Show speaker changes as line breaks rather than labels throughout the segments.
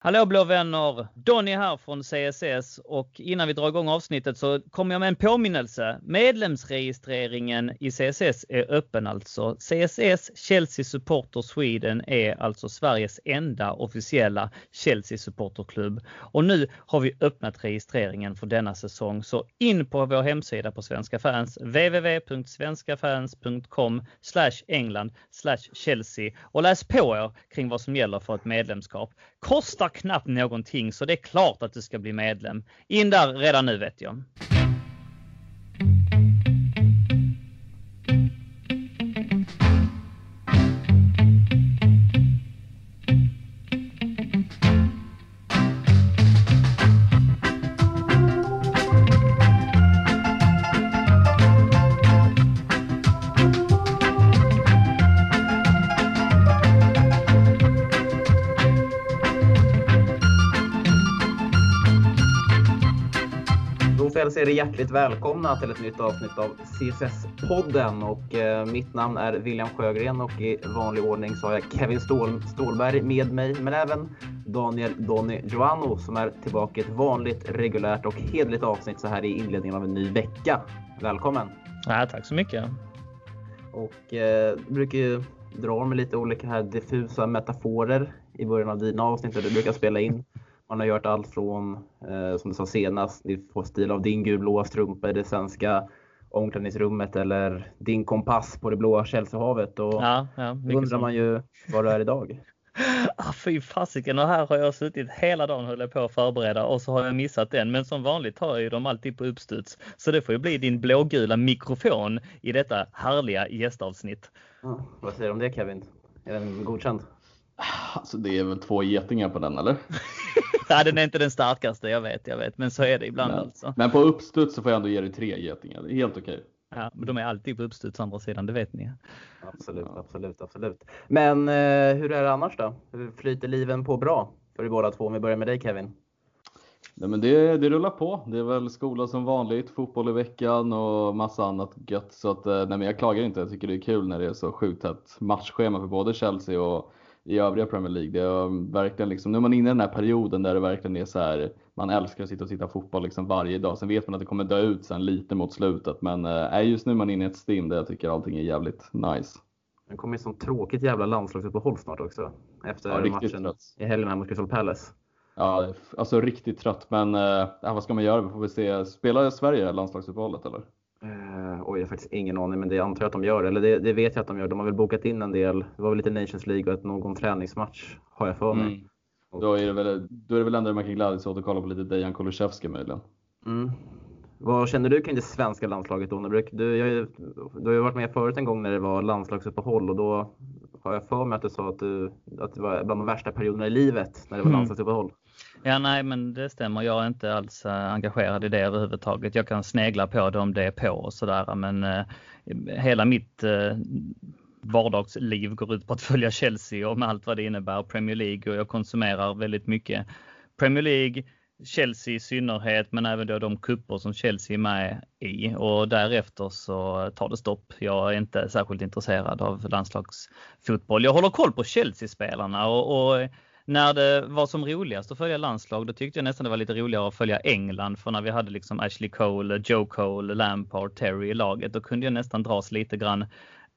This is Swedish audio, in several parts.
Hallå blå vänner! Donny här från CSS och innan vi drar igång avsnittet så kommer jag med en påminnelse. Medlemsregistreringen i CSS är öppen alltså. CSS Chelsea Supporter Sweden är alltså Sveriges enda officiella Chelsea supporterklubb. Och nu har vi öppnat registreringen för denna säsong. Så in på vår hemsida på Svenska fans www.svenskafans.com England Chelsea och läs på er kring vad som gäller för ett medlemskap. Kostar knappt någonting så det är klart att du ska bli medlem. In där redan nu vet jag.
Hälsa er hjärtligt välkomna till ett nytt avsnitt av CSS-podden. Och, eh, mitt namn är William Sjögren och i vanlig ordning så har jag Kevin Stål, Stålberg med mig, men även Daniel Donny Joanno som är tillbaka i ett vanligt, reguljärt och hedligt avsnitt så här i inledningen av en ny vecka. Välkommen!
Ja, tack så mycket!
Och eh, brukar ju dra med lite olika här diffusa metaforer i början av dina avsnitt där du brukar spela in. Man har gjort allt från, eh, som du sa senast, ni får stil av din gulblåa strumpa i det svenska omklädningsrummet eller din kompass på det blåa Chelseahavet. Och ja, ja, då undrar man ju var du är idag.
Ah, fy fasiken, och här har jag suttit hela dagen höll på att förbereda och så har jag missat den. Men som vanligt har jag ju dem alltid på uppstuds. Så det får ju bli din blågula mikrofon i detta härliga gästavsnitt.
Ja, vad säger du om det Kevin? Är den godkänd?
Alltså det är väl två getingar på den eller?
Nej, den är inte den starkaste, jag vet, jag vet. Men så är det ibland
men,
alltså.
Men på uppstuds så får jag ändå ge dig tre getingar. Det är helt okej.
Ja, men de är alltid på uppstuds andra sidan, det vet ni.
Absolut, ja. absolut, absolut. Men eh, hur är det annars då? Hur flyter liven på bra för er båda två? Om vi börjar med dig Kevin.
Nej, men det, det rullar på. Det är väl skola som vanligt, fotboll i veckan och massa annat gött. Så att, nej, men jag klagar inte. Jag tycker det är kul när det är så sjukt tätt matchschema för både Chelsea och i övriga Premier League. Det är verkligen liksom, nu är man inne i den här perioden där det verkligen är så här, man älskar att sitta och titta fotboll liksom varje dag. Sen vet man att det kommer dö ut sen lite mot slutet. Men äh, just nu är man inne i ett stim där jag tycker allting är jävligt nice.
Det kommer ju sånt tråkigt jävla landslagsuppehåll snart också. Efter ja, matchen trött. i helgen mot Crystal Palace.
Ja, alltså riktigt trött. Men äh, vad ska man göra? Vi får väl se. Spelar Sverige landslagsuppehållet eller?
Uh, oj, jag har faktiskt ingen aning, men det antar jag att de gör. Eller det, det, vet jag att de gör. De har väl bokat in en del. Det var väl lite Nations League och ett, någon träningsmatch har jag för mig. Mm.
Då, är det väl, då är det väl ändå man kan glädjas åt att kolla på lite Dejan Kulusevski möjligen.
Mm. Vad känner du kring det svenska landslaget då? Du, du, du har ju varit med förut en gång när det var landslagsuppehåll och då har jag för mig att du sa att, du, att det var bland de värsta perioderna i livet när det var mm. landslagsuppehåll.
Ja, nej, men det stämmer. Jag är inte alls eh, engagerad i det överhuvudtaget. Jag kan snegla på det om det är på och sådär, men eh, hela mitt eh, vardagsliv går ut på att följa Chelsea och med allt vad det innebär, Premier League och jag konsumerar väldigt mycket Premier League, Chelsea i synnerhet, men även då de kupper som Chelsea är med i och därefter så tar det stopp. Jag är inte särskilt intresserad av landslagsfotboll. Jag håller koll på Chelsea-spelarna och, och när det var som roligast att följa landslag, då tyckte jag nästan det var lite roligare att följa England. För när vi hade liksom Ashley Cole, Joe Cole, Lampard, Terry i laget, då kunde jag nästan dras lite grann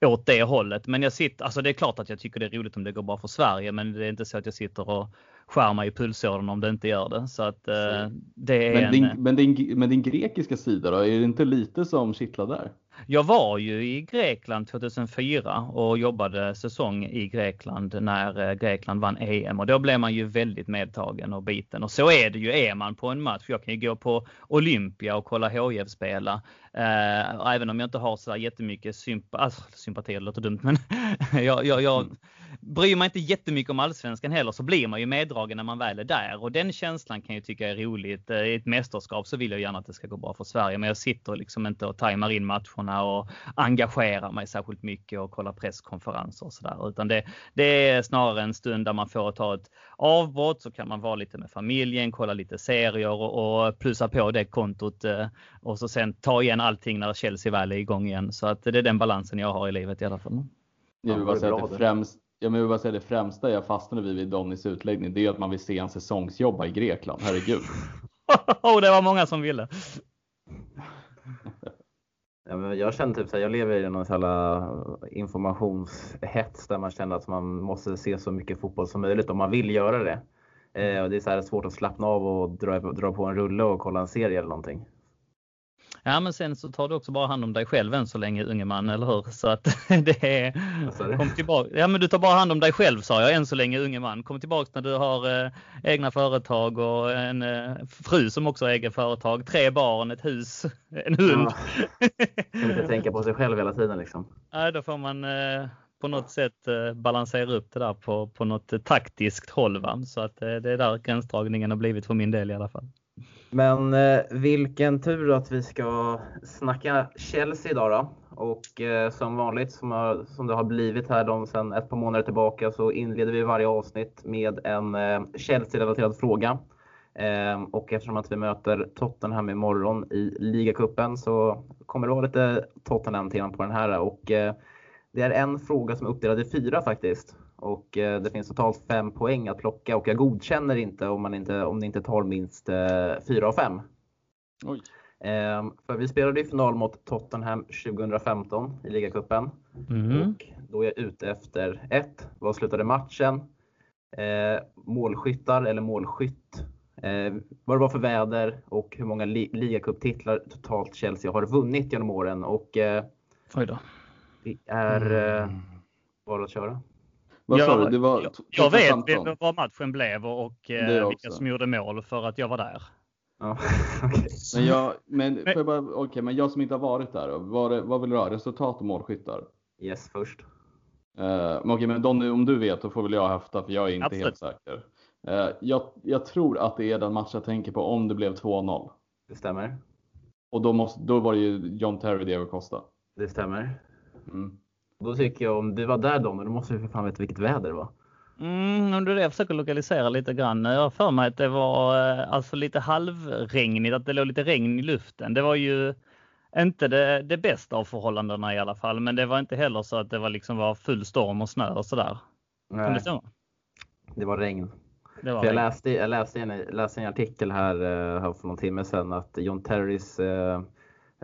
åt det hållet. Men jag sitter, alltså det är klart att jag tycker det är roligt om det går bra för Sverige, men det är inte så att jag sitter och skär mig i pulsådern om det inte gör det. Så att eh, det är
men, din, en... men, din, men din grekiska sida då, är det inte lite som kittlar där?
Jag var ju i Grekland 2004 och jobbade säsong i Grekland när eh, Grekland vann EM och då blev man ju väldigt medtagen och biten. Och så är det ju, är man på en match. Jag kan ju gå på Olympia och kolla HIF spela. Eh, även om jag inte har så jättemycket sympa alltså, sympati, det låter dumt, men jag, jag, jag mm bryr mig inte jättemycket om allsvenskan heller så blir man ju meddragen när man väl är där och den känslan kan jag tycka är roligt. Eh, I ett mästerskap så vill jag gärna att det ska gå bra för Sverige, men jag sitter liksom inte och tajmar in matcherna och engagerar mig särskilt mycket och kollar presskonferenser och sådär, utan det, det är snarare en stund där man får ta ett avbrott så kan man vara lite med familjen, kolla lite serier och, och plussa på det kontot eh, och så sen ta igen allting när Chelsea väl är igång igen. Så att det är den balansen jag har i livet i alla fall.
Jag vill bara säga att det främst, jag vill bara säga det främsta jag fastnade vid vid Donnys utläggning, det är att man vill se en säsongsjobba i Grekland. Herregud.
oh, det var många som ville.
Ja, men jag känner typ så här, jag lever i någon sån informationshets där man känner att man måste se så mycket fotboll som möjligt om man vill göra det. Eh, och det är så här svårt att slappna av och dra, dra på en rulle och kolla en serie eller någonting.
Ja, men sen så tar du också bara hand om dig själv än så länge unge man, eller hur? Så att det är... Kom tillbaka. Ja, men du tar bara hand om dig själv sa jag än så länge unge man. Kom tillbaka när du har eh, egna företag och en eh, fru som också har eget företag, tre barn, ett hus, en hund.
Ja. Kan inte tänka på sig själv hela tiden liksom.
Nej, då får man eh, på något sätt eh, balansera upp det där på, på något taktiskt håll. Va? Så att eh, det är där gränsdragningen har blivit för min del i alla fall.
Men eh, vilken tur att vi ska snacka Chelsea idag då. Och eh, som vanligt, som, har, som det har blivit här de sedan ett par månader tillbaka, så inleder vi varje avsnitt med en eh, Chelsea-relaterad fråga. Eh, och eftersom att vi möter Tottenham imorgon i ligacupen så kommer det vara lite Tottenham-tema på den här. Och, eh, det är en fråga som är uppdelad i fyra faktiskt. Och eh, det finns totalt fem poäng att plocka och jag godkänner inte om, man inte, om ni inte tar minst eh, fyra av fem.
Oj.
Eh, för vi spelade i final mot Tottenham 2015 i ligacupen.
Mm.
Och då är jag ute efter ett, Vad slutade matchen? Eh, målskyttar eller målskytt? Eh, vad det var för väder och hur många li ligacuptitlar totalt Chelsea har vunnit genom åren. Och eh,
Oj då.
det är eh,
Mm.
bara att köra.
Vad sa
Jag-
du? Det var
Jag, vet
2015.
vad matchen blev och
Det
eh, vilka som gjorde mål för att jag var där.
Ja.
Men jag, men, får jag bara, okej, men jag som inte har varit där, då, vad, vill du ha? Resultat och målskyttar?
Yes först.
Eh, men okej, men Donny, om du vet, då får väl jag häfta för jag är inte
Absolut.
helt säker. Eh, jag, jag tror att det är den match jag tänker på om det blev 2-0.
Det stämmer.
Och då, måste, då var det ju John Terry Diego Costa.
Det stämmer.
Mm.
Då tycker jag om du var där Don, då måste du för fan veta vilket väder det var.
Mm, om det det jag försöker lokalisera lite grann. Jag har för mig att det var eh, alltså lite halvregnigt, att det låg lite regn i luften. Det var ju inte det, det bästa av förhållandena i alla fall, men det var inte heller så att det var liksom var full storm och snö och sådär. Det
Nej,
stämma?
det var regn.
Det var
jag läste, jag läste, en, läste en artikel här, eh, här för någon timme sedan att John Terrys eh,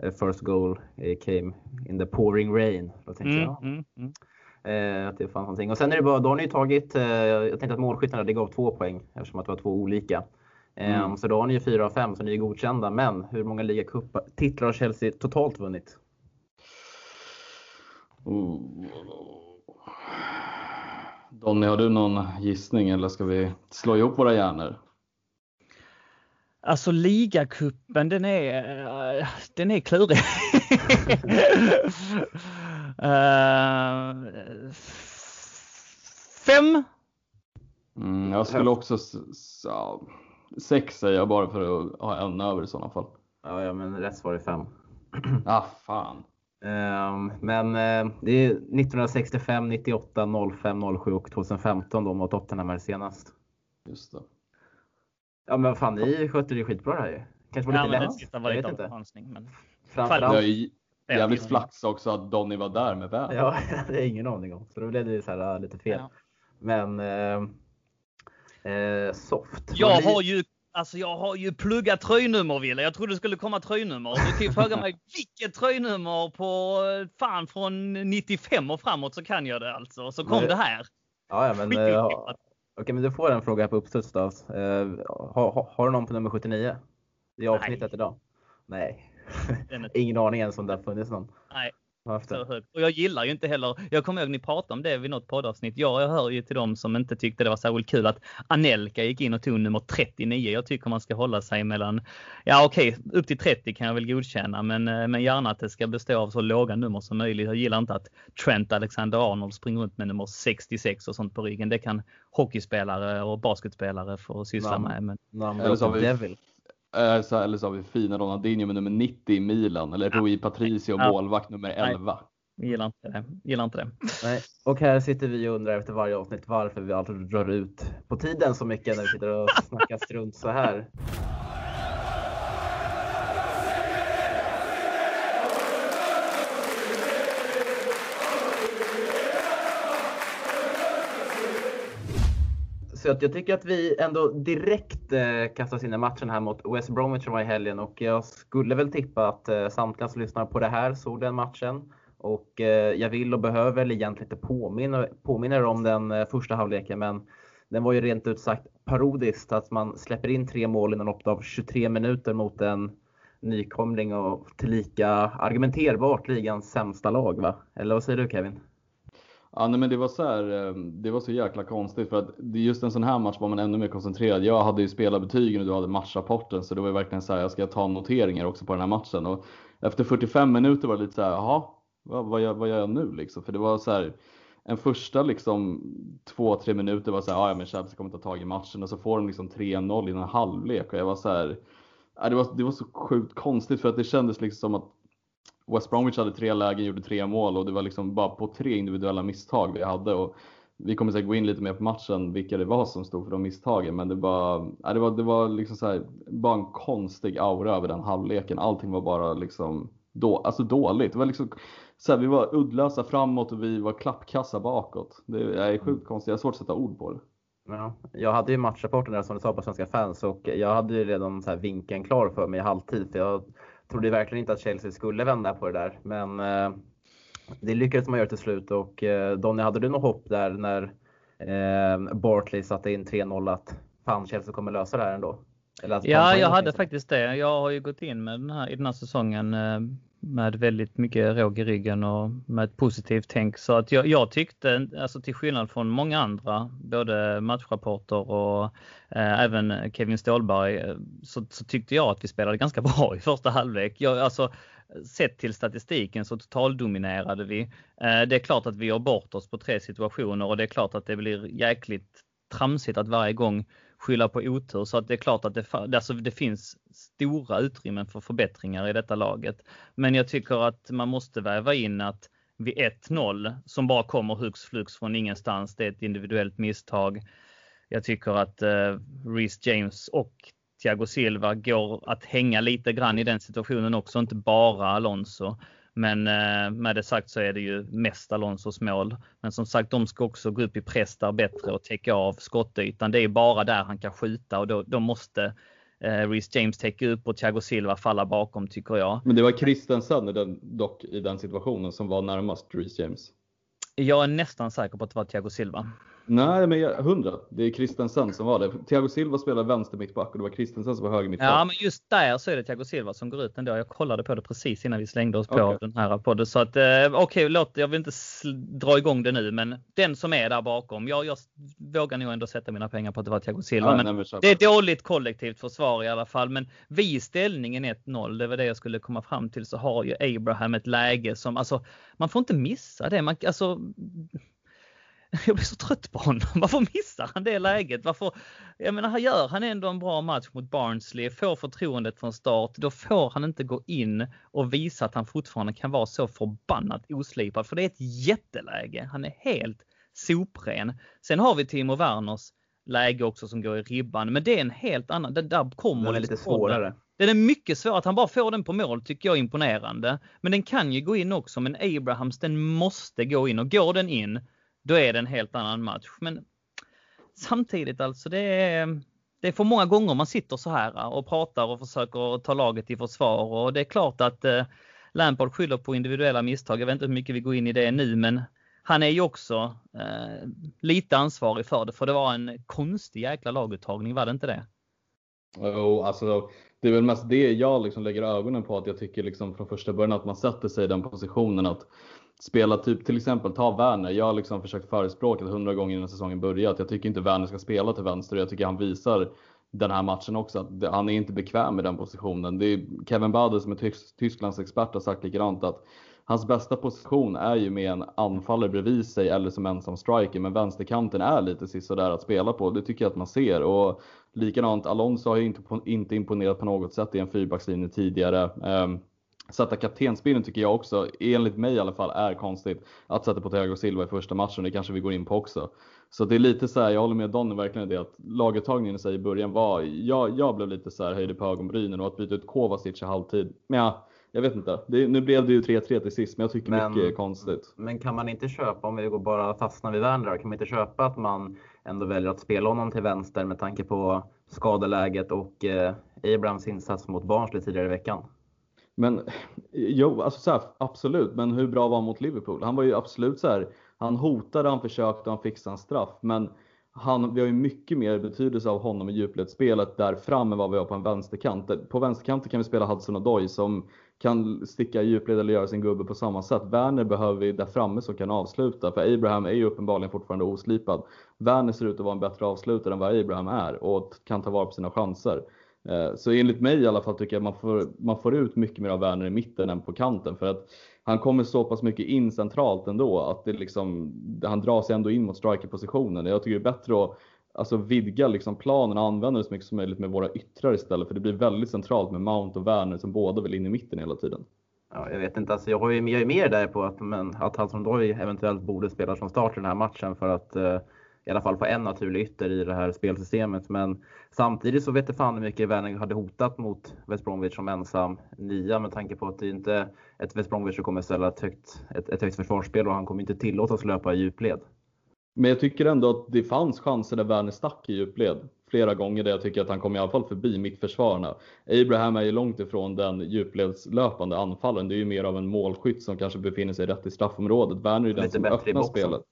first goal eh, came in the pouring rain. Då tänkte
Mm,
jag
mm, mm.
eh, att det fanns någonting. Och sen är det bara, då har ni ju tagit, eh, jag tänkte att målskyttarna det gav två poäng eftersom att det var två olika. Eh,
Mm.
Så då har ni ju fyra av fem så ni är godkända. Men hur många ligacuptitlar har Chelsea totalt vunnit?
Oh. Donny, har du någon gissning eller ska vi slå ihop våra hjärnor?
Alltså ligacupen, den är, eh, den är klurig. Eh, fem?
Mm, jag skulle också, s- s- ja, sex säger jag bara för att ha en över i sådana fall.
Ja, ja men rätt svar är fem.
Ah, fan.
Ehm, men eh, det är 1965, 98, 05, 07 och 2015 då mot Tottenham här senast.
Just det.
Ja men fan ni skötte det skitbra det här ju. Kanske var
Ja,
lite
det
lätt.
sista var lite
vet
av en
inte.
chansning. Men...
Det är
Framförallt.
Ja,
jävligt
ja.
flax också att Donny var där med väl.
Ja, det jag ingen aning om. Så då blev det så här, äh, lite fel.
Ja.
Men eh, eh, soft.
Jag har ju Alltså jag har ju pluggat tröjnummer Wille. Jag trodde det skulle komma tröjnummer. Du kan ju fråga mig vilket tröjnummer på fan från 95 och framåt så kan jag det alltså. Så kom
Men-
det här.
Ja, ja men, eh. Okej, men du får en fråga här på uppstuds då. Eh, har, har, har du någon på nummer 79? I avsnittet idag? Nej.
Den är
Ingen aning ens om det har funnits någon.
Nej.
Det.
högt. Och jag gillar ju inte heller, jag kommer ihåg ni pratade om det vid något poddavsnitt. Jag, jag hör ju till dem som inte tyckte det var särskilt kul att Anelka gick in och tog nummer 39. Jag tycker man ska hålla sig mellan, ja okej, upp till 30 kan jag väl godkänna, men, eh, men gärna att det ska bestå av så låga nummer som möjligt. Jag gillar inte att Trent Alexander-Arnold springer runt med nummer 66 och sånt på ryggen. Det kan hockeyspelare och basketspelare få syssla
Namn.
med. Men
Namn
Eller så har vi-
Devil.
Eh, så, eller så har vi fina Ronaldinho med nummer 90 i Milan. Eller Rui Patricio,
Ja.
målvakt nummer
Nej.
11.
jag gillar inte det. Gillar inte det.
Nej. Och här sitter vi och undrar efter varje avsnitt varför vi alltid drar ut på tiden så mycket när vi sitter och snackar strunt så här. Så att jag tycker att vi ändå direkt eh, kastas in i matchen här mot West Bromwich som var i helgen och jag skulle väl tippa att eh, samtliga som lyssnar på det här såg den matchen. Och eh, jag vill och behöver väl egentligen inte påminna, påminna er om den eh, första halvleken men den var ju rent ut sagt parodiskt att man släpper in tre mål inom loppet av 23 minuter mot en nykomling och tillika argumenterbart ligans sämsta lag va? Eller vad säger du Kevin?
Ja, nej, men det var så här, ehm, det var så jäkla konstigt för att just en sån här match var man ännu mer koncentrerad. Jag hade ju spelarbetygen och du hade matchrapporten så det var verkligen så här, jag ska ta noteringar också på den här matchen och efter 45 minuter var det lite så här, jaha, vad, vad, gör, vad gör jag nu liksom? För det var så här, en första liksom två, tre minuter var så här, ja men Chelsea kommer ta tag i matchen och så får de liksom 3-0 i en halvlek och jag var så här, det var, det var så sjukt konstigt för att det kändes liksom som att West Bromwich hade tre lägen, gjorde tre mål och det var liksom bara på tre individuella misstag vi hade. Och vi kommer säkert gå in lite mer på matchen, vilka det var som stod för de misstagen. Men det, bara, ja, det var, det var liksom så här, bara en konstig aura över den halvleken. Allting var bara liksom då, alltså dåligt. Det var liksom, så här, vi var uddlösa framåt och vi var klappkassa bakåt. Det är sjukt konstigt, jag har svårt att sätta ord på det.
Ja, jag hade ju matchrapporten där som du sa på Svenska fans och jag hade ju redan så vinkeln klar för mig i halvtid. För jag trodde verkligen inte att Chelsea skulle vända på det där. Men eh, det lyckades man göra till slut och eh, Donny, hade du något hopp där när eh, Bartley satte in 3-0 att fan Chelsea kommer lösa det här ändå?
ja, jag hade faktiskt det. Jag har ju gått in med den här, i den här säsongen med väldigt mycket råg i ryggen och med ett positivt tänk. Så att jag, jag tyckte, alltså till skillnad från många andra, både matchrapporter och eh, även Kevin Ståhlberg, eh, så, så, tyckte jag att vi spelade ganska bra i första halvlek. Jag, alltså, sett till statistiken så totaldominerade vi. Eh, det är klart att vi gör bort oss på tre situationer och det är klart att det blir jäkligt tramsigt att varje gång skylla på otur. Så att det är klart att det, alltså det finns stora utrymmen för förbättringar i detta laget. Men jag tycker att man måste väva in att vid 1-0 som bara kommer hux flux från ingenstans, det är ett individuellt misstag. Jag tycker att eh, Reece James och Thiago Silva går att hänga lite grann i den situationen också, inte bara Alonso. Men eh, med det sagt så är det ju mest Alonsos mål. Men som sagt, de ska också gå upp i press där bättre och täcka av skottytan. Det är bara där han kan skjuta och då, då måste eh, Reece James täcka upp och Thiago Silva falla bakom tycker jag.
Men det var Christensen dock i den situationen som var närmast Reece James.
Jag är nästan säker på att det var Thiago Silva.
Nej, men jag, 100. Det är Christensen som var det. Thiago Silva spelar vänster mittback och det var Christensen som var höger mittback.
Ja, men just där så är det Thiago Silva som går ut ändå. Jag kollade på det precis innan vi slängde oss okay. på den här podden. Så att eh, okej, okay, låt, jag vill inte dra igång det nu, men den som är där bakom. Jag, jag vågar nog ändå sätta mina pengar på att det var Thiago Silva. Ja, men nej, det är dåligt kollektivt försvar i alla fall. Men vid ställningen 1-0, det var det jag skulle komma fram till, så har ju Abraham ett läge som, alltså, man får inte missa det. Man, alltså, jag blir så trött på honom. Varför missar han det läget? Varför? Jag menar, han gör han ändå en bra match mot Barnsley, får förtroendet från start. Då får han inte gå in och visa att han fortfarande kan vara så förbannat oslipad. För det är ett jätteläge. Han är helt sopren. Sen har vi Timo Werners läge också som går i ribban. Men det är en helt annan. Det där kommer
den är lite svårare.
Den är mycket svårare. Att han bara får den på mål tycker jag är imponerande. Men den kan ju gå in också. Men Abrahams den måste gå in och går den in då är det en helt annan match. Men samtidigt alltså, det är, det är för många gånger man sitter så här och pratar och försöker ta laget i försvar och det är klart att eh, Lampard skyller på individuella misstag. Jag vet inte hur mycket vi går in i det nu, men han är ju också eh, lite ansvarig för det, för det var en konstig jäkla laguttagning, var det inte det?
Jo, oh, alltså det är väl mest det jag liksom lägger ögonen på, att jag tycker liksom från första början att man sätter sig i den positionen att spela typ till exempel ta Werner. Jag har liksom försökt förespråka hundra gånger innan säsongen börjat. Jag tycker inte Werner ska spela till vänster och jag tycker han visar den här matchen också att han är inte bekväm i den positionen. Det är Kevin Bader som är Tysklands expert har sagt likadant att hans bästa position är ju med en anfallare bredvid sig eller som ensam striker, men vänsterkanten är lite sådär att spela på. Det tycker jag att man ser och likadant Alonso har ju inte, inte imponerat på något sätt i en fyrbackslinje tidigare. Ehm, Sätta kaptensbilden tycker jag också, enligt mig i alla fall, är konstigt. Att sätta på Thiago Silva i första matchen, det kanske vi går in på också. Så det är lite så här, jag håller med Donny verkligen i det att laguttagningen i sig i början var, jag, jag blev lite så här höjde på ögonbrynen och att byta ut Kovacic i halvtid. Men ja, jag vet inte. Det, nu blev det ju 3-3 till sist, men jag tycker men, mycket är konstigt.
Men kan man inte köpa, om vi går bara fastnar vid Werner, kan man inte köpa att man ändå väljer att spela honom till vänster med tanke på skadeläget och eh, Abrahams insats mot Barnsley tidigare i veckan.
Men jo, alltså så här, absolut. Men hur bra var han mot Liverpool? Han var ju absolut så här. Han hotade, han försökte, han fixade en straff. Men han, vi har ju mycket mer betydelse av honom i djupledsspelet där fram än vad vi har på en vänsterkant. På vänsterkanten kan vi spela Hudson Odoi som kan sticka i djupled eller göra sin gubbe på samma sätt. Werner behöver vi där framme som kan avsluta, för Abraham är ju uppenbarligen fortfarande oslipad. Werner ser ut att vara en bättre avslutare än vad Abraham är och kan ta vara på sina chanser. Eh, så enligt mig i alla fall tycker jag man får, man får ut mycket mer av Werner i mitten än på kanten för att han kommer så pass mycket in centralt ändå att det liksom, han drar sig ändå in mot strikerpositionen. Jag tycker det är bättre att alltså vidga liksom planen och använda det så mycket som möjligt med våra yttrar istället för det blir väldigt centralt med Mount och Werner som båda vill in i mitten hela tiden.
Ja, jag vet inte, alltså jag, har ju, jag är mer där på att, men, att Hudson eventuellt borde spela från start i den här matchen för att eh, i alla fall få en naturlig ytter i det här spelsystemet. Men samtidigt så vet jag fan hur mycket Werner hade hotat mot West Bromwich som ensam nia med tanke på att det inte är ett West Bromwich som kommer ställa ett högt, ett, ett högt försvarsspel och han kommer inte tillåtas löpa i djupled.
Men jag tycker ändå att det fanns chanser där Werner stack i djupled flera gånger där jag tycker att han kom i alla fall förbi mittförsvararna. Abraham är ju långt ifrån den djupledslöpande anfallen. Det är ju mer av en målskytt som kanske befinner sig rätt i straffområdet. Werner är den som öppnar spelet.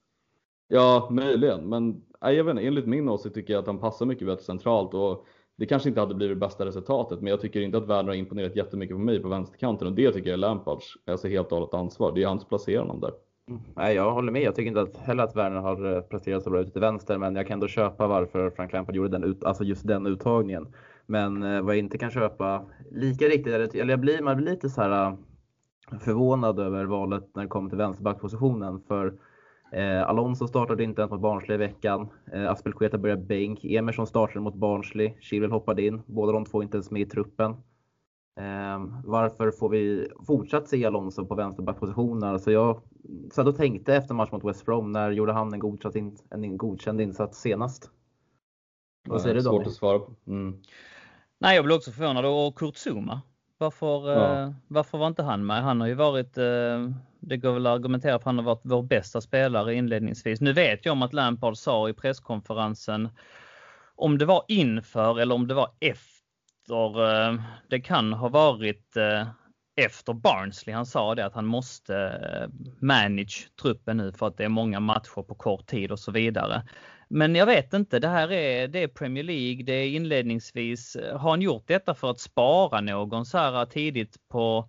Ja, möjligen, men äh, jag vet inte, enligt min åsikt tycker jag att han passar mycket bättre centralt och det kanske inte hade blivit det bästa resultatet, men jag tycker inte att Werner har imponerat jättemycket på mig på vänsterkanten och det tycker jag är Lampards alltså helt och hållet ansvar. Det är hans placering honom där.
Mm. Nej, jag håller med. Jag tycker inte att, heller att Werner har eh, presterat så bra ute till vänster, men jag kan ändå köpa varför Frank Lampard gjorde den ut, alltså just den uttagningen. Men eh, vad jag inte kan köpa lika riktigt, eller jag blir, man blir lite så här eh, förvånad över valet när det kommer till vänsterbackpositionen. För eh, Alonso startade inte ens mot Barnsley i veckan. Eh, Aspelkueta började bänk. Emerson startade mot Barnsley. Chilwell hoppade in. Båda de två inte ens med i truppen. Eh, varför får vi fortsatt se Alonso på vänsterbackpositionen? Alltså jag satt och tänkte efter match mot West Brom, när gjorde han en godkänd, in, en godkänd insats senast?
Vad säger du då? Svårt att svara på. Mm.
Nej, jag blev också förvånad. Och Kurt Zuma, varför, ja. eh, varför var inte han med? Han har ju varit, eh, det går väl att argumentera för att han har varit vår bästa spelare inledningsvis. Nu vet jag om att Lampard sa i presskonferensen, om det var inför eller om det var efter, eh, det kan ha varit eh, efter Barnsley. Han sa det att han måste eh, manage truppen nu för att det är många matcher på kort tid och så vidare. Men jag vet inte, det här är, det är Premier League, det är inledningsvis. Har han gjort detta för att spara någon så här tidigt på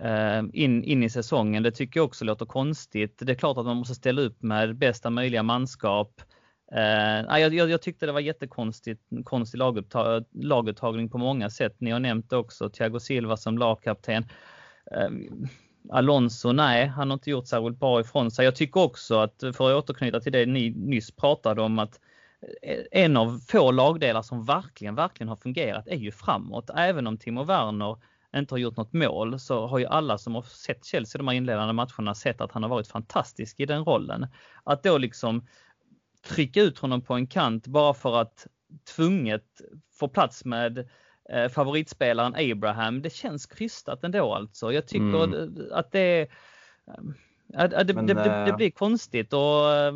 Eh, in, in i säsongen? Det tycker jag också låter konstigt. Det är klart att man måste ställa upp med bästa möjliga manskap. Uh, jag, jag, jag, tyckte det var jättekonstigt konstig lagupptag, laguttagning på många sätt. Ni har nämnt också Thiago Silva som lagkapten. Uh, Alonso, nej, han har inte gjort särskilt bra ifrån sig. Jag tycker också att, för att återknyta till det ni nyss pratade om, att en av få lagdelar som verkligen, verkligen har fungerat är ju framåt. Även om Timo Werner inte har gjort något mål så har ju alla som har sett Chelsea de här inledande matcherna sett att han har varit fantastisk i den rollen. Att då liksom trycka ut honom på en kant bara för att tvunget få plats med eh, favoritspelaren Abraham. Det känns krystat ändå alltså. Jag tycker mm. att det, eh, att, det, Men, det, det, det, eh, blir konstigt och eh,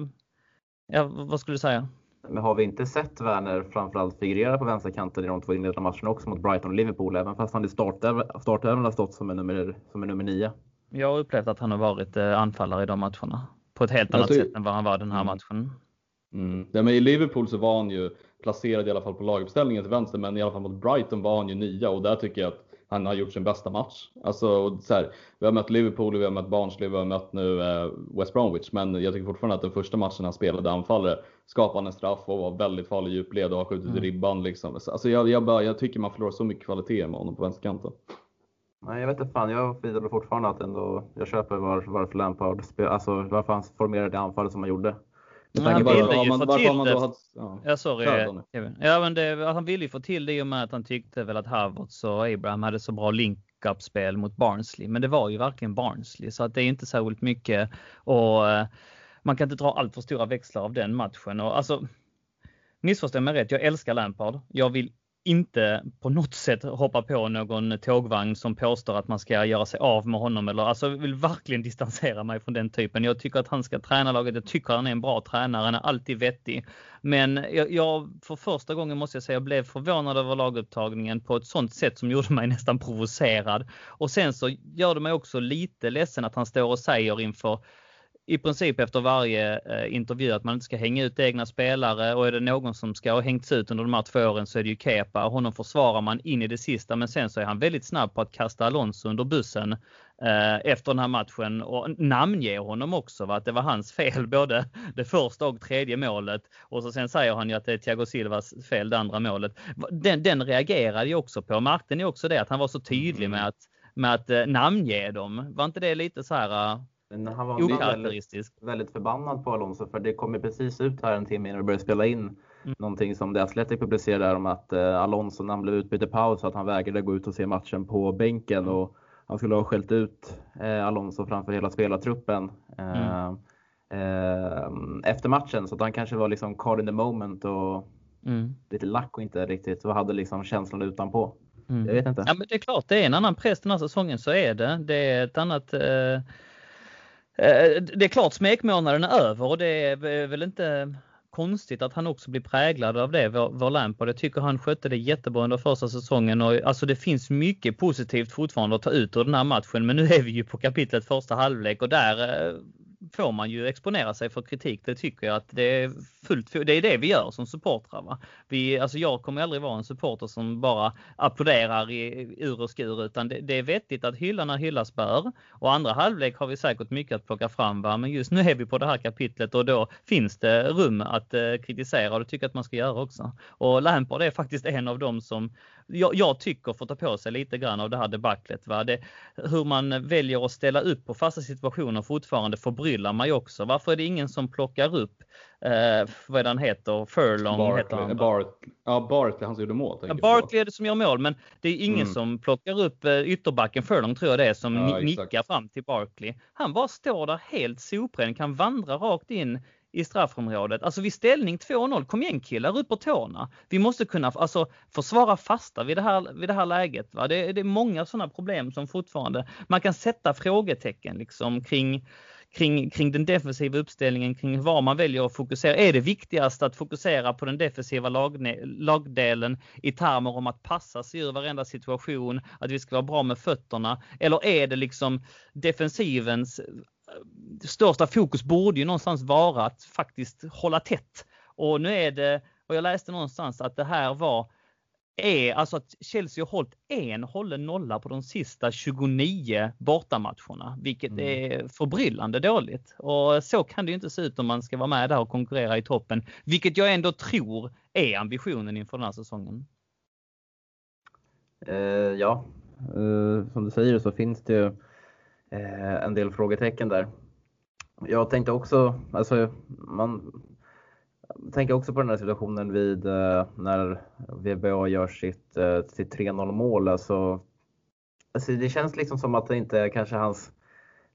ja, vad skulle du säga?
Men har vi inte sett Werner framförallt figurera på vänsterkanten i de två inledande matcherna också mot Brighton och Liverpool, även fast han i startelvan har stått som en nummer, som en nummer nio?
Jag har upplevt att han har varit anfallare i de matcherna på ett helt annat sätt än vad han var den här mm. matchen.
Mm. Ja, men I Liverpool så var han ju placerad i alla fall på laguppställningen till vänster, men i alla fall mot Brighton var han ju nia och där tycker jag att han har gjort sin bästa match. Alltså, så här, vi har mött Liverpool, vi har mött Barnsley, vi har mött nu eh, West Bromwich, men jag tycker fortfarande att den första matchen han spelade anfallare skapade en straff och var väldigt farlig i djupled och har skjutit mm. ribban. Liksom. Alltså, jag, jag, bara, jag tycker man förlorar så mycket kvalitet med honom på vänsterkanten.
Nej, jag vet inte fan. Jag vidhåller fortfarande att ändå, jag köper var, varför Lampard, alltså varför han formerade det anfallet som han gjorde.
Men han ville ju få till det. Hade, ja, ja, sorry. Ja, men det, han ville ju få till det i och med att han tyckte väl att Havertz och Abraham hade så bra link-up-spel mot Barnsley. Men det var ju verkligen Barnsley så att det är inte särskilt mycket och eh, man kan inte dra allt för stora växlar av den matchen. Och alltså, missförstå mig rätt, jag älskar Lampard. Jag vill inte på något sätt hoppa på någon tågvagn som påstår att man ska göra sig av med honom eller alltså vill verkligen distansera mig från den typen. Jag tycker att han ska träna laget. Jag tycker han är en bra tränare. Han är alltid vettig. Men jag, jag för första gången måste jag säga jag blev förvånad över lagupptagningen på ett sånt sätt som gjorde mig nästan provocerad. Och sen så gör det mig också lite ledsen att han står och säger inför i princip efter varje eh, intervju att man inte ska hänga ut egna spelare och är det någon som ska ha hängts ut under de här två åren så är det ju Kepa. Honom försvarar man in i det sista men sen så är han väldigt snabb på att kasta Alonso under bussen eh, efter den här matchen och namnge honom också. Va? Att det var hans fel både det första och tredje målet. Och så sen säger han ju att det är Thiago Silvas fel det andra målet. Den, den reagerade ju också på. Märkte ni också det att han var så tydlig med att, med att eh, namnge dem? Var inte det lite så här
men han var väldigt, väldigt förbannad på Alonso för det kom precis ut här en timme innan vi började spela in mm. någonting som The Athletic publicerade om att eh, Alonso när han blev utbytt i paus att han vägrade gå ut och se matchen på bänken mm. och han skulle ha skällt ut eh, Alonso framför hela spelartruppen eh, mm. eh, efter matchen så att han kanske var liksom caught in the moment och mm. lite lack och inte riktigt och hade liksom känslan utanpå. Mm. Jag vet inte.
Ja, men det är klart, det är en annan press den här säsongen, så är det. Det är ett annat Eh, Eh, det är klart smekmånaden är över och det är väl inte konstigt att han också blir präglad av det, vår, vår Lampard. Jag tycker han skötte det jättebra under första säsongen och alltså det finns mycket positivt fortfarande att ta ut ur den här matchen. Men nu är vi ju på kapitlet första halvlek och där eh, får man ju exponera sig för kritik. Det tycker jag att det är fullt Det är det vi gör som supportrar. Va? Vi, alltså jag kommer aldrig vara en supporter som bara applåderar i ur och skur utan det, det är vettigt att hylla när hyllas bör. Och andra halvlek har vi säkert mycket att plocka fram. Va? Men just nu är vi på det här kapitlet och då finns det rum att eh, kritisera och det tycker jag att man ska göra också. Och Lampard är faktiskt en av dem som jag, jag, tycker får ta på sig lite grann av det här debaclet. Va? Det, hur man väljer att ställa upp på fasta situationer fortfarande förbryllar mig också. Varför är det ingen som plockar upp, eh, vad är det han heter, Furlong Barkley, heter han.
Bart, ja, Barkley, han som gjorde mål.
Ja, Barkley är det som gör mål, men det är ingen mm. som plockar upp eh, ytterbacken Furlong tror jag det är som ja, nickar fram till Barkley. Han bara står där helt sopren, kan vandra rakt in i straffområdet. Alltså vid ställning 2-0, kom igen killar, upp på tårna. Vi måste kunna alltså, försvara fasta vid det här, vid det här läget. Va? Det, det är många sådana problem som fortfarande, man kan sätta frågetecken liksom kring kring, kring den defensiva uppställningen, kring var man väljer att fokusera. Är det viktigast att fokusera på den defensiva lagne, lagdelen i termer om att passa sig ur varenda situation, att vi ska vara bra med fötterna? Eller är det liksom defensivens största fokus borde ju någonstans vara att faktiskt hålla tätt. Och nu är det, och jag läste någonstans att det här var är alltså att Chelsea har hållit en hållen nolla på de sista 29 bortamatcherna, vilket mm. är förbryllande dåligt. Och så kan det ju inte se ut om man ska vara med där och konkurrera i toppen, vilket jag ändå tror är ambitionen inför den här säsongen.
Uh, ja, uh, som du säger så finns det ju eh, en del frågetecken där. Jag tänkte också, alltså man tänker också på den här situationen vid eh, när VBA gör sitt, eh, sitt 3-0 mål. Alltså, alltså, det känns liksom som att det inte kanske hans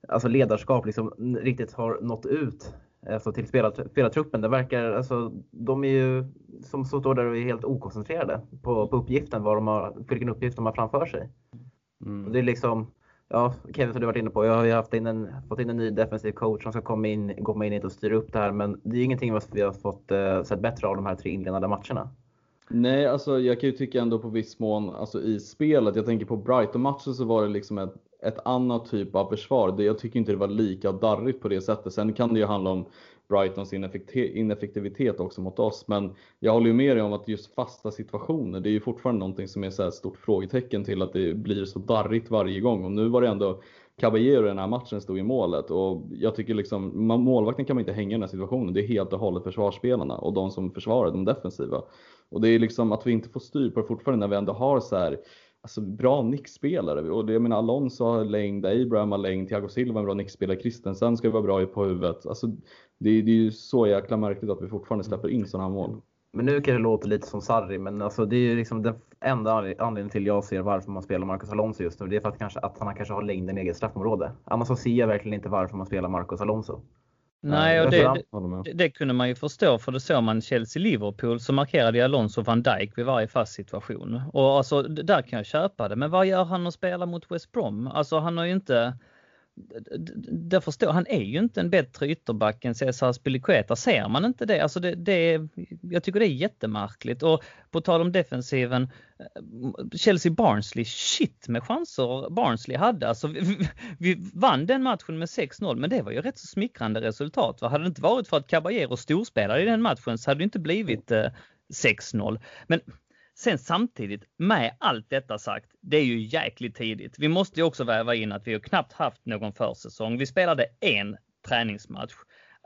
alltså ledarskap liksom riktigt har nått ut alltså till spelar, spelartruppen. Det verkar, alltså, de är ju som står där och är helt okoncentrerade på, på uppgiften, vad de har, vilken uppgift de har framför sig. Mm. det är liksom, ja, Kevin som du varit inne på, jag har ju haft in en, fått in en ny defensiv coach som ska komma in, komma in och styra upp det här. Men det är ingenting vi har fått uh, sett bättre av de här tre inledande matcherna.
Nej, alltså jag kan ju tycka ändå på viss mån alltså i spelet. Jag tänker på Brighton-matchen så var det liksom ett, ett annat typ av försvar. Jag tycker inte det var lika darrigt på det sättet. Sen kan det ju handla om Brightons ineffektivitet också mot oss. Men jag håller ju med dig om att just fasta situationer, det är ju fortfarande någonting som är så ett stort frågetecken till att det blir så darrigt varje gång. Och nu var det ändå Caballero i den här matchen stod i målet och jag tycker liksom målvakten kan man inte hänga i den här situationen. Det är helt och hållet försvarsspelarna och de som försvarar, de defensiva. Och det är liksom att vi inte får styr på det fortfarande när vi ändå har så här alltså, bra nickspelare. Och det, jag menar Alonso har längd, Abraham har längd, Thiago Silva är en bra nickspelare, Christensen ska vara bra på huvudet. Alltså, det, det är ju så jäkla märkligt att vi fortfarande släpper in sådana här mål.
Men nu kan det låta lite som Sarri, men alltså det är ju liksom den enda anledningen till jag ser varför man spelar Marcus Alonso just nu. Det är för att, kanske, att han kanske har längden i eget straffområde. Annars så ser jag verkligen inte varför man spelar Marcus Alonso.
Nej, och det, det, det, kunde man ju förstå för det såg man Chelsea-Liverpool så markerade Alonso van Dijk vid varje fast situation. Och alltså där kan jag köpa det. Men vad gör han att spela mot West Brom? Alltså han har ju inte där förstår, han är ju inte en bättre ytterback än Cesar Spilicueta. Ser man inte det? Alltså det, det jag tycker det är jättemärkligt. Och på tal om defensiven, eh, Chelsea Barnsley, shit med chanser Barnsley hade. Alltså vi, vi vann den matchen med 6-0, men det var ju rätt så smickrande resultat. Hade det inte varit för att Caballero storspelade i den matchen så hade det inte blivit eh, 6-0. Men Sen samtidigt med allt detta sagt, det är ju jäkligt tidigt. Vi måste ju också väva in att vi har knappt haft någon försäsong. Vi spelade en träningsmatch.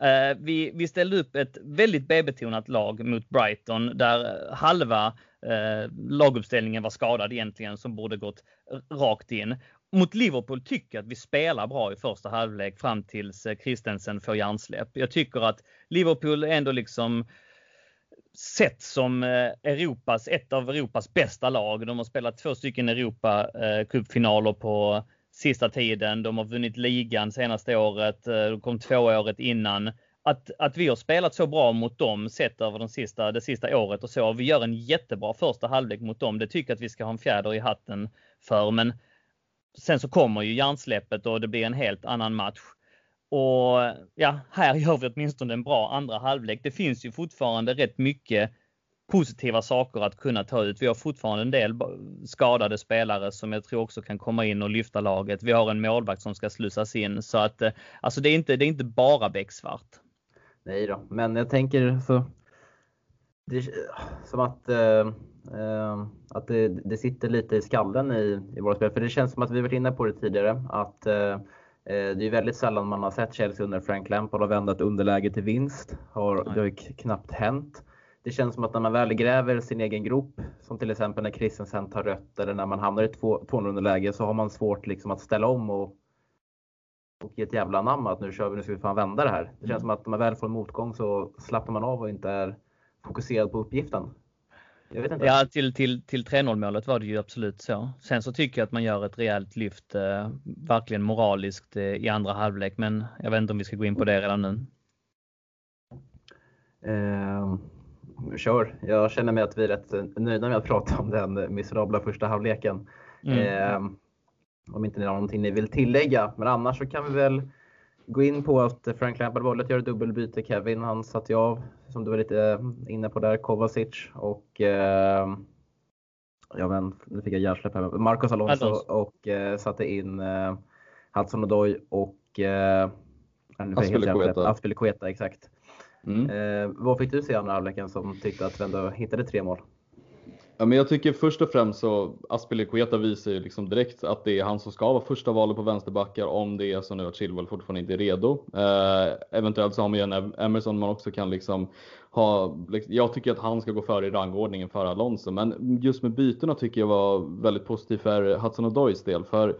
Eh, vi, vi ställde upp ett väldigt B-betonat lag mot Brighton där eh, halva eh, laguppställningen var skadad egentligen som borde gått rakt in. Mot Liverpool tycker jag att vi spelar bra i första halvlek fram tills eh, Christensen får hjärnsläpp. Jag tycker att Liverpool ändå liksom sett som eh, Europas, ett av Europas bästa lag. De har spelat två stycken Europa eh, på sista tiden. De har vunnit ligan senaste året. Eh, de kom två året innan. Att, att vi har spelat så bra mot dem sett över de sista, det sista året och så. Och vi gör en jättebra första halvlek mot dem. Det tycker jag att vi ska ha en fjäder i hatten för. Men sen så kommer ju hjärnsläppet och det blir en helt annan match. Och ja, här gör vi åtminstone en bra andra halvlek. Det finns ju fortfarande rätt mycket positiva saker att kunna ta ut. Vi har fortfarande en del skadade spelare som jag tror också kan komma in och lyfta laget. Vi har en målvakt som ska slussas in så att eh, alltså det är inte, det är inte bara becksvart.
Nej då, men jag tänker så. Det, som att, eh, eh, att det, det, sitter lite i skallen i, i våra spel. För det känns som att vi varit inne på det tidigare att Eh, det är väldigt sällan man har sett Chelsea under Frank Lampard och vända ett underläge till vinst. Har, det har ju knappt hänt. Det känns som att när man väl gräver sin egen grop, som till exempel när Christensen tar rött eller när man hamnar i ett 200 underläge så har man svårt liksom att ställa om och, och ge ett jävla namn att nu kör vi, nu ska vi fan vända det här. Det känns mm. som att när man väl får en motgång så slappnar man av och inte är fokuserad på uppgiften.
Ja, till, till, till 3-0 målet var det ju absolut så. Sen så tycker jag att man gör ett rejält lyft, eh, verkligen moraliskt eh, i andra halvlek, men jag vet inte om vi ska gå in på det redan nu.
Eh, kör. Jag känner mig att vi är rätt nöjda med att prata om den miserabla första halvleken. Mm. Eh, om inte ni har någonting ni vill tillägga, men annars så kan vi väl gå in på att Frank Lampard valde att göra dubbelbyte. Kevin, han satte ju av, som du var lite eh, inne på där, Kovacic och eh, ja men nu fick jag hjärnsläpp här. Marcos Alonso Alonso. och eh, satte in eh, Hudson Odoi och eh, Aspelekueta. exakt. Mm. Eh, vad fick du se i andra halvleken som tyckte att vi ändå hittade tre mål?
Ja, men jag tycker först och främst så Aspelekueta visar ju liksom direkt att det är han som ska vara första valet på vänsterbackar om det är så nu att Chilwell fortfarande inte är redo. Eh, eventuellt så har man ju en Emerson man också kan liksom ha. Liksom, jag tycker att han ska gå före i rangordningen för Alonso, men just med bytena tycker jag var väldigt positivt för Hudson Odoys del. För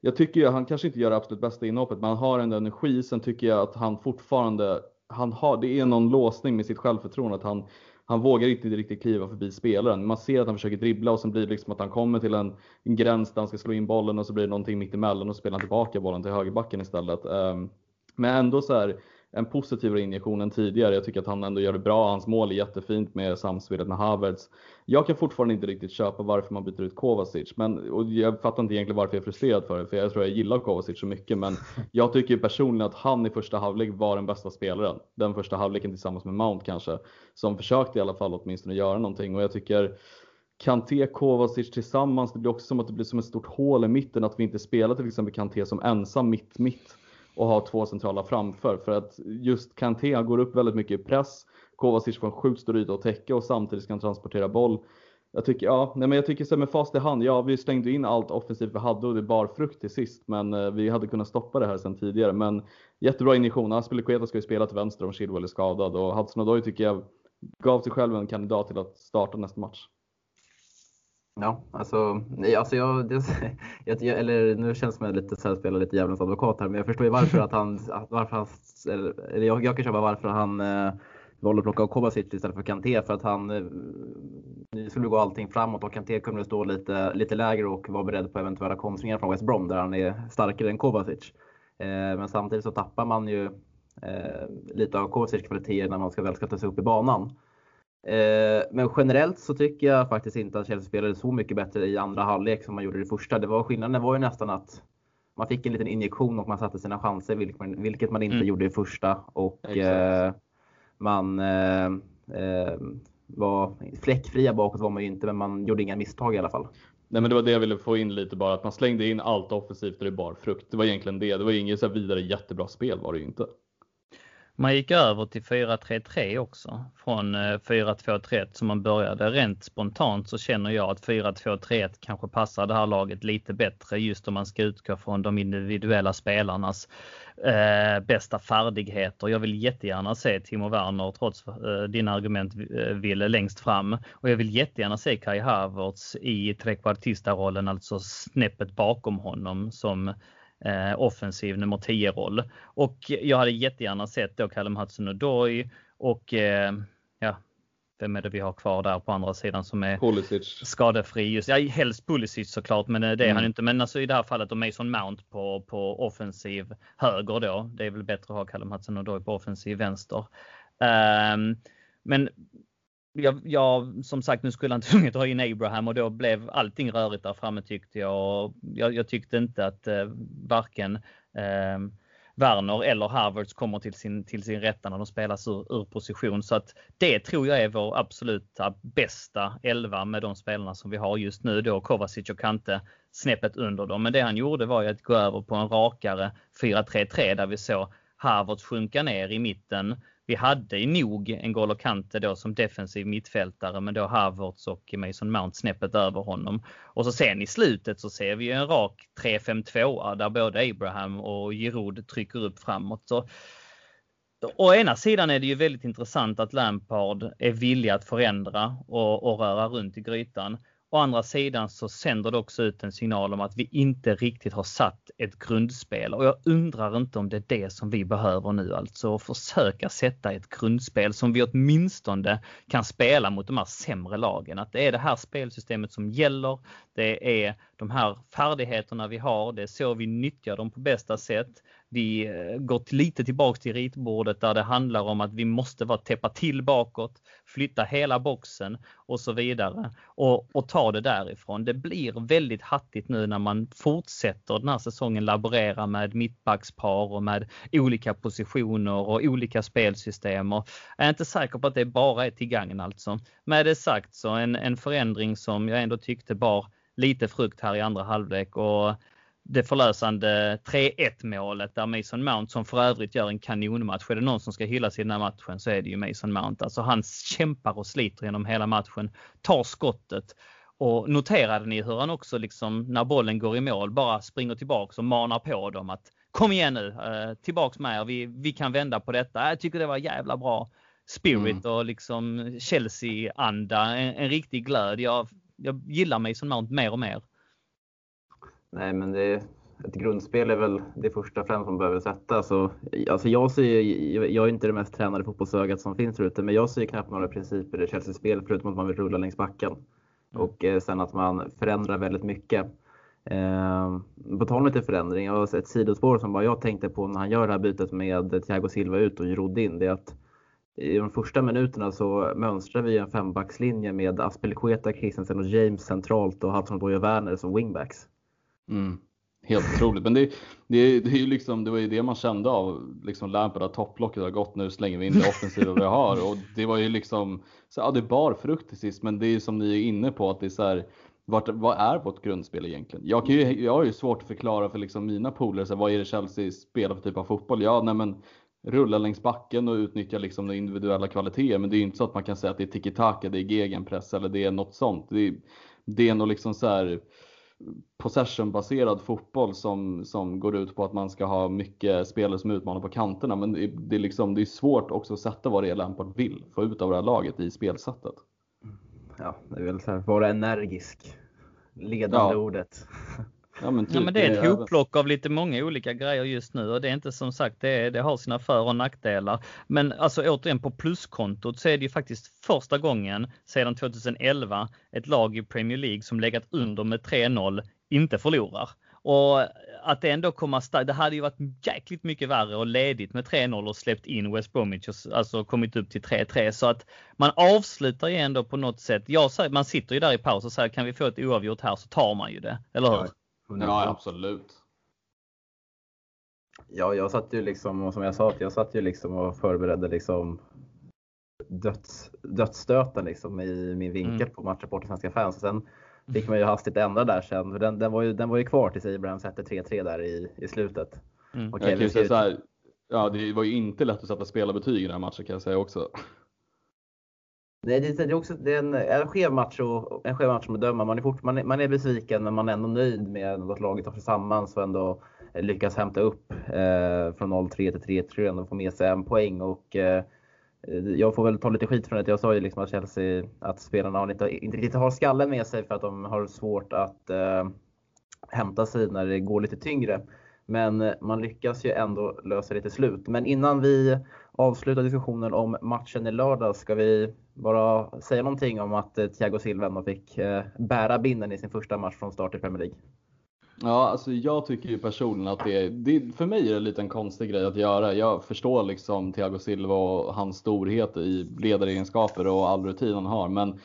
jag tycker ju, han kanske inte gör det absolut bästa inhoppet, men han har ändå energi. Sen tycker jag att han fortfarande, han har, det är någon låsning med sitt självförtroende att han han vågar inte riktigt kliva förbi spelaren. Man ser att han försöker dribbla och sen blir det liksom att han kommer till en, en gräns där han ska slå in bollen och så blir det någonting mitt emellan och så spelar han tillbaka bollen till högerbacken istället. Ehm, men ändå så här, en positivare injektion än tidigare. Jag tycker att han ändå gör det bra. Hans mål är jättefint med samspelet med Havertz. Jag kan fortfarande inte riktigt köpa varför man byter ut Kovacic, men och jag fattar inte egentligen varför jag är frustrerad för det, för jag tror jag gillar Kovacic så mycket, men jag tycker personligen att han i första halvlek var den bästa spelaren. Den första halvleken tillsammans med Mount kanske, som försökte i alla fall åtminstone göra någonting och jag tycker Kanté, Kovacic tillsammans, det blir också som att det blir som ett stort hål i mitten att vi inte spelar till exempel Kanté som ensam mitt-mitt och ha två centrala framför för att just Kanté går upp väldigt mycket i press. Kovacic får en sjukt stor yta att täcka och samtidigt kan transportera boll. Jag tycker, ja, nej men jag tycker så med fast i hand, ja vi stängde in allt offensivt vi hade och det bar frukt till sist men eh, vi hade kunnat stoppa det här sedan tidigare. Men jättebra injektion, Aspelekueta ska ju spela till vänster om Chilwell är skadad och Hudson Odoi tycker jag gav sig själv en kandidat till att starta nästa match.
Ja, alltså, nej, alltså jag, det, jag, eller nu känns det som att jag lite så här, spelar lite djävulens advokat här, men jag förstår ju varför att han, varför han eller jag, jag kan köpa varför han eh, valde att plocka Kovacic istället för Kanté för att han eh, nu skulle gå allting framåt och Kanté kunde stå lite, lite lägre och vara beredd på eventuella kontringar från West Brom där han är starkare än Kovacic. Eh, men samtidigt så tappar man ju eh, lite av Kovacic kvaliteter när man ska väl sätta sig upp i banan. Eh, men generellt så tycker jag faktiskt inte att Chelsea spelade så mycket bättre i andra halvlek som man gjorde i det första. Det var, skillnaden var ju nästan att man fick en liten injektion och man satte sina chanser, vilket man, vilket man inte mm. gjorde i första. Och eh, man eh, eh, var fläckfria bakåt var man ju inte, men man gjorde inga misstag i alla fall.
Nej men det var det jag ville få in lite bara, att man slängde in allt offensivt och det bar frukt. Det var egentligen det. Det var inget så vidare jättebra spel var det ju inte.
Man gick över till 4-3-3 också från eh, 4-2-3-1 som man började. Rent spontant så känner jag att 4-2-3 kanske passar det här laget lite bättre just om man ska utgå från de individuella spelarnas eh, bästa färdigheter. Jag vill jättegärna se Timo Werner trots eh, dina argument eh, Ville längst fram och jag vill jättegärna se Kai Havertz i trekvartista-rollen, alltså snäppet bakom honom som eh, offensiv nummer 10-roll. Och jag hade jättegärna sett då Callum Hudson-Odoi och eh, ja, vem är det vi har kvar där på andra sidan som är
Pulisic.
skadefri? Just, ja, helst Pulisic såklart, men det är mm. han inte. Men alltså i det här fallet och Mason Mount på, på offensiv höger då. Det är väl bättre att ha Callum Hudson-Odoi på offensiv vänster. Um, men jag, jag, som sagt, nu skulle han tvunget ha in Abraham och då blev allting rörigt där framme tyckte jag. Jag, jag tyckte inte att eh, varken eh, Werner eller Harvards kommer till sin, till sin rätta när de spelas ur, ur, position. Så att det tror jag är vår absoluta bästa elva med de spelarna som vi har just nu då. Kovacic och Kante snäppet under dem. Men det han gjorde var ju att gå över på en rakare 4-3-3 där vi såg Harvards sjunka ner i mitten vi hade nog en Golo Kante då som defensiv mittfältare men då Havertz och Mason Mount snäppet över honom. Och så sen i slutet så ser vi en rak 3-5-2 där både Abraham och Giroud trycker upp framåt. Så, å ena sidan är det ju väldigt intressant att Lampard är villig att förändra och, och röra runt i grytan. Å andra sidan så sänder det också ut en signal om att vi inte riktigt har satt ett grundspel och jag undrar inte om det är det som vi behöver nu alltså. Försöka sätta ett grundspel som vi åtminstone kan spela mot de här sämre lagen. Att det är det här spelsystemet som gäller. Det är de här färdigheterna vi har. Det är så vi nyttjar dem på bästa sätt. Vi eh, gått lite tillbaks till ritbordet där det handlar om att vi måste vara täppa till bakåt, flytta hela boxen och så vidare och, och ta det därifrån. Det blir väldigt hattigt nu när man fortsätter den här säsongen laborera med mittbackspar och med olika positioner och olika spelsystem. Och jag är inte säker på att det bara är till gagn alltså. Med det sagt så en, en förändring som jag ändå tyckte bar lite frukt här i andra halvlek och det förlösande 3-1 målet där Mason Mount som för övrigt gör en kanonmatch. Är det någon som ska hyllas i den här matchen så är det ju Mason Mount. Alltså han kämpar och sliter genom hela matchen, tar skottet och noterade ni hur han också liksom när bollen går i mål bara springer tillbaks och manar på dem att kom igen nu, eh, tillbaks med er, vi, vi kan vända på detta. Jag tycker det var jävla bra spirit mm. och liksom Chelsea-anda, en, en riktig glöd. Jag, jag gillar Mason Mount mer och mer.
Nej, men det, ett grundspel är väl det första främst man behöver sätta. Så, alltså jag, ser, jag är inte det mest tränade fotbollsögat som finns ute, men jag ser knappt några principer i Chelsea-spel förutom att man vill rulla längs backen. Mm. Och eh, sen att man förändrar väldigt mycket. Eh, på tal om lite förändring, jag har ett sidospår som bara jag tänkte på när han gör det här bytet med Thiago Silva ut och Giroud in. Det är att i de första minuterna så mönstrar vi en fembackslinje med Aspelekueta, Christensen och James centralt och Hudson och Werner som wingbacks.
Mm. Helt otroligt. Men det, det, det, är ju liksom, det var ju det man kände av liksom Lampard, att topplocket har gått, nu slänger vi in det offensiva vi har. Och det var ju liksom, så, ja det bar frukt till sist, men det är ju som ni är inne på att det är så här, vart, vad är vårt grundspel egentligen? Jag, kan ju, jag har ju svårt att förklara för liksom mina polare, vad är det Chelsea spelar för typ av fotboll? Ja, nej men rulla längs backen och utnyttja liksom de individuella kvaliteter. Men det är ju inte så att man kan säga att det är tiki-taka, det är gegenpress eller det är något sånt. Det är, det är nog liksom så här possession-baserad fotboll som, som går ut på att man ska ha mycket spelare som utmanar på kanterna. Men det, det, är, liksom, det är svårt också att sätta vad det är Lampard vill få ut av det här laget i spelsättet.
Ja, det är väl så här, vara energisk. Ledande ja. ordet.
Ja men, typ, ja, men det är ett hopplock av lite många olika grejer just nu och det är inte som sagt, det, det har sina för och nackdelar. Men alltså återigen på pluskontot så är det ju faktiskt första gången sedan 2011 ett lag i Premier League som legat under med 3-0 inte förlorar. Och att det ändå kommer starkt. Det hade ju varit jäkligt mycket värre och ledigt med 3-0 och släppt in West Bromwich och alltså kommit upp till 3-3 så att man avslutar ju ändå på något sätt. Jag säger, man sitter ju där i paus och säger kan vi få ett oavgjort här så tar man ju det, eller hur?
Ja, absolut.
Ja, jag satt ju liksom, och som jag sa, jag satt ju liksom och förberedde liksom döds, dödsstöten liksom i min vinkel mm. på matchrapporten Svenska fans. Och sen fick man ju hastigt ändra där sen. Den, den, var, ju, den var ju kvar tills Abraham sätter 3-3 där i, i slutet.
Mm. Och jag kan så här, ja, det var ju inte lätt att sätta spelarbetyg i den här matchen kan jag säga också.
Nej, det, är också det är en, en skev match och en skev match att bedöma. Man är, fort, man, är, man är besviken men man är ändå nöjd med att laget har tillsammans och ändå eh, lyckas hämta upp eh, från 0-3 till 3-3 och få med sig en poäng. Och, eh, jag får väl ta lite skit från det. Jag sa ju liksom att Chelsea, att spelarna inte, inte riktigt har skallen med sig för att de har svårt att eh, hämta sig när det går lite tyngre. Men eh, man lyckas ju ändå lösa det till slut. Men innan vi Avsluta diskussionen om matchen i lördag ska vi bara säga någonting om att eh, Thiago Silva ändå fick eh, bära binden i sin första match från start i Premier League.
Ja, alltså jag tycker ju personligen att det, det för mig är det lite en konstig grej att göra. Jag förstår liksom Thiago Silva och hans storhet i ledaregenskaper och all rutin han har, men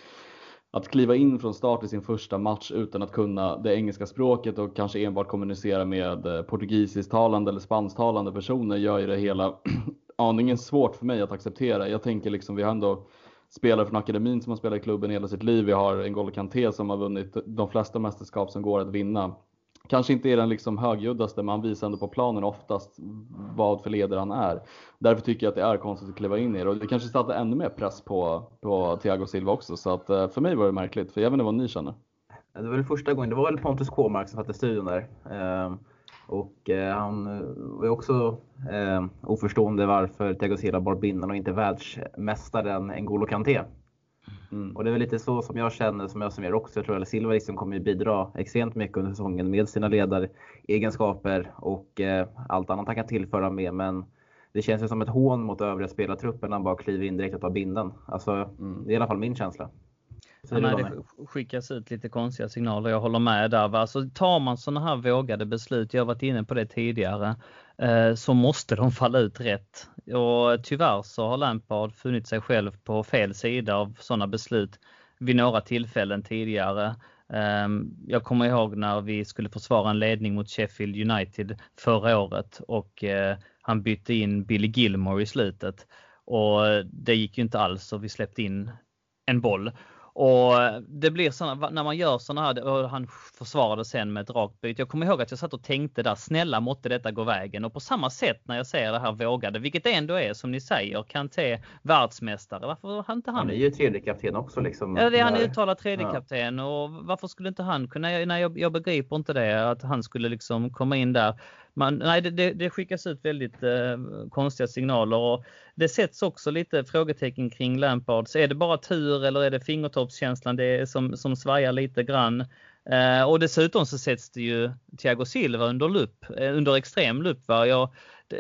att kliva in från start i sin första match utan att kunna det engelska språket och kanske enbart kommunicera med eh, portugisisktalande eller spansktalande personer gör ju det hela aningen svårt för mig att acceptera. Jag tänker liksom, vi har ändå spelare från akademin som har spelat i klubben hela sitt liv. Vi har en N'Golo Kanté som har vunnit de flesta mästerskap som går att vinna kanske inte är den liksom högljuddaste, men han visar ändå på planen oftast vad för ledare han är. Därför tycker jag att det är konstigt att kliva in i det och det kanske satte ännu mer press på, på Thiago Silva också. Så att eh, för mig var det märkligt, för jag vet inte vad ni känner.
Det var väl första gången, det var väl Pontus Kåmark som satt i studion där. Ehm, och eh, han eh, var också eh, oförstående varför Thiago Silva bar bindeln och inte världsmästaren N'Golo Kanté. Mm. Och det är väl lite så som jag känner, som jag summerar också. Jag tror att Silva liksom kommer bidra extremt mycket under säsongen med sina ledaregenskaper och eh, allt annat han kan tillföra med. Men det känns ju som ett hån mot övriga spelartruppen när han bara kliver in direkt och tar binden. Alltså, mm. Det är i alla fall min känsla.
Så Nej, det skickas ut lite konstiga signaler. Jag håller med där. Alltså, tar man sådana här vågade beslut, jag har varit inne på det tidigare, eh, så måste de falla ut rätt. Och tyvärr så har Lampard funnit sig själv på fel sida av sådana beslut vid några tillfällen tidigare. Ehm, jag kommer ihåg när vi skulle försvara en ledning mot Sheffield United förra året och eh, han bytte in Billy Gilmore i slutet. Och det gick ju inte alls och vi släppte in en boll. Och det blir såna, när man gör sådana här, och han försvarade sen med ett rakt byte. Jag kommer ihåg att jag satt och tänkte där, snälla måtte detta gå vägen. Och på samma sätt när jag ser det här vågade, vilket det ändå är som ni säger, Kanté världsmästare. Varför har inte han?
Han är ju tredje kapten också liksom.
Ja, det är han är uttalad tredje ja. kapten och varför skulle inte han kunna, nej jag, jag begriper inte det, att han skulle liksom komma in där man, nej, det, det, skickas ut väldigt eh, konstiga signaler och det sätts också lite frågetecken kring Lampards. Är det bara tur eller är det fingertoppskänslan det som, som svajar lite grann? Eh, och dessutom så sätts det ju Thiago Silva under lupp, eh, under extrem lupp. Va? Jag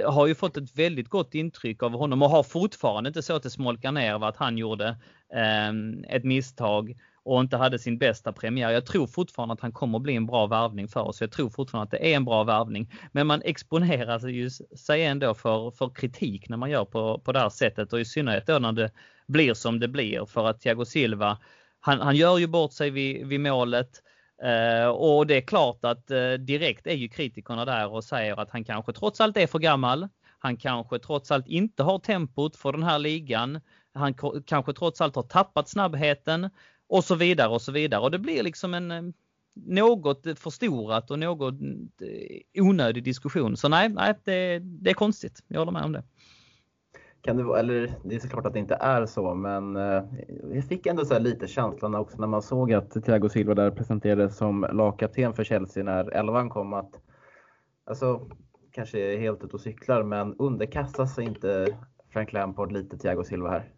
har ju fått ett väldigt gott intryck av honom och har fortfarande inte så att det smolkar ner va, att han gjorde eh, ett misstag och inte hade sin bästa premiär. Jag tror fortfarande att han kommer att bli en bra värvning för oss. Jag tror fortfarande att det är en bra värvning. Men man exponerar sig, ju, sig ändå för, för kritik när man gör på, på det här sättet och i synnerhet då när det blir som det blir för att Thiago Silva, han, han gör ju bort sig vid, vid målet. Uh, och det är klart att uh, direkt är ju kritikerna där och säger att han kanske trots allt är för gammal. Han kanske trots allt inte har tempot för den här ligan. Han kanske trots allt har tappat snabbheten och så vidare och så vidare. Och det blir liksom en eh, något förstorat och något eh, onödig diskussion. Så nej, nej det, det är konstigt. Jag håller med om det.
Kan det, vara eller det är såklart att det inte är så, men eh, jag fick ändå så lite känslan också när man såg att Thiago Silva där presenterades som lagkapten för Chelsea när elvan kom att, alltså kanske är helt ute och cyklar, men underkastas inte Frank Lampard lite Thiago Silva här?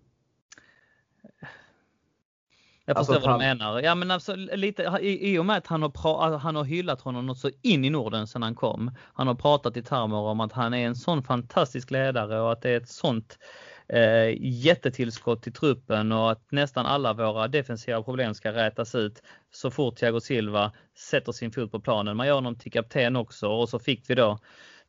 Jag förstår alltså, vad du menar. Ja, men alltså, lite, i, I och med att han har, han har hyllat honom något så in i Norden sedan han kom. Han har pratat i termer om att han är en sån fantastisk ledare och att det är ett sånt eh, jättetillskott till truppen och att nästan alla våra defensiva problem ska rätas ut så fort Thiago Silva sätter sin fot på planen. Man gör honom till kapten också och så fick vi då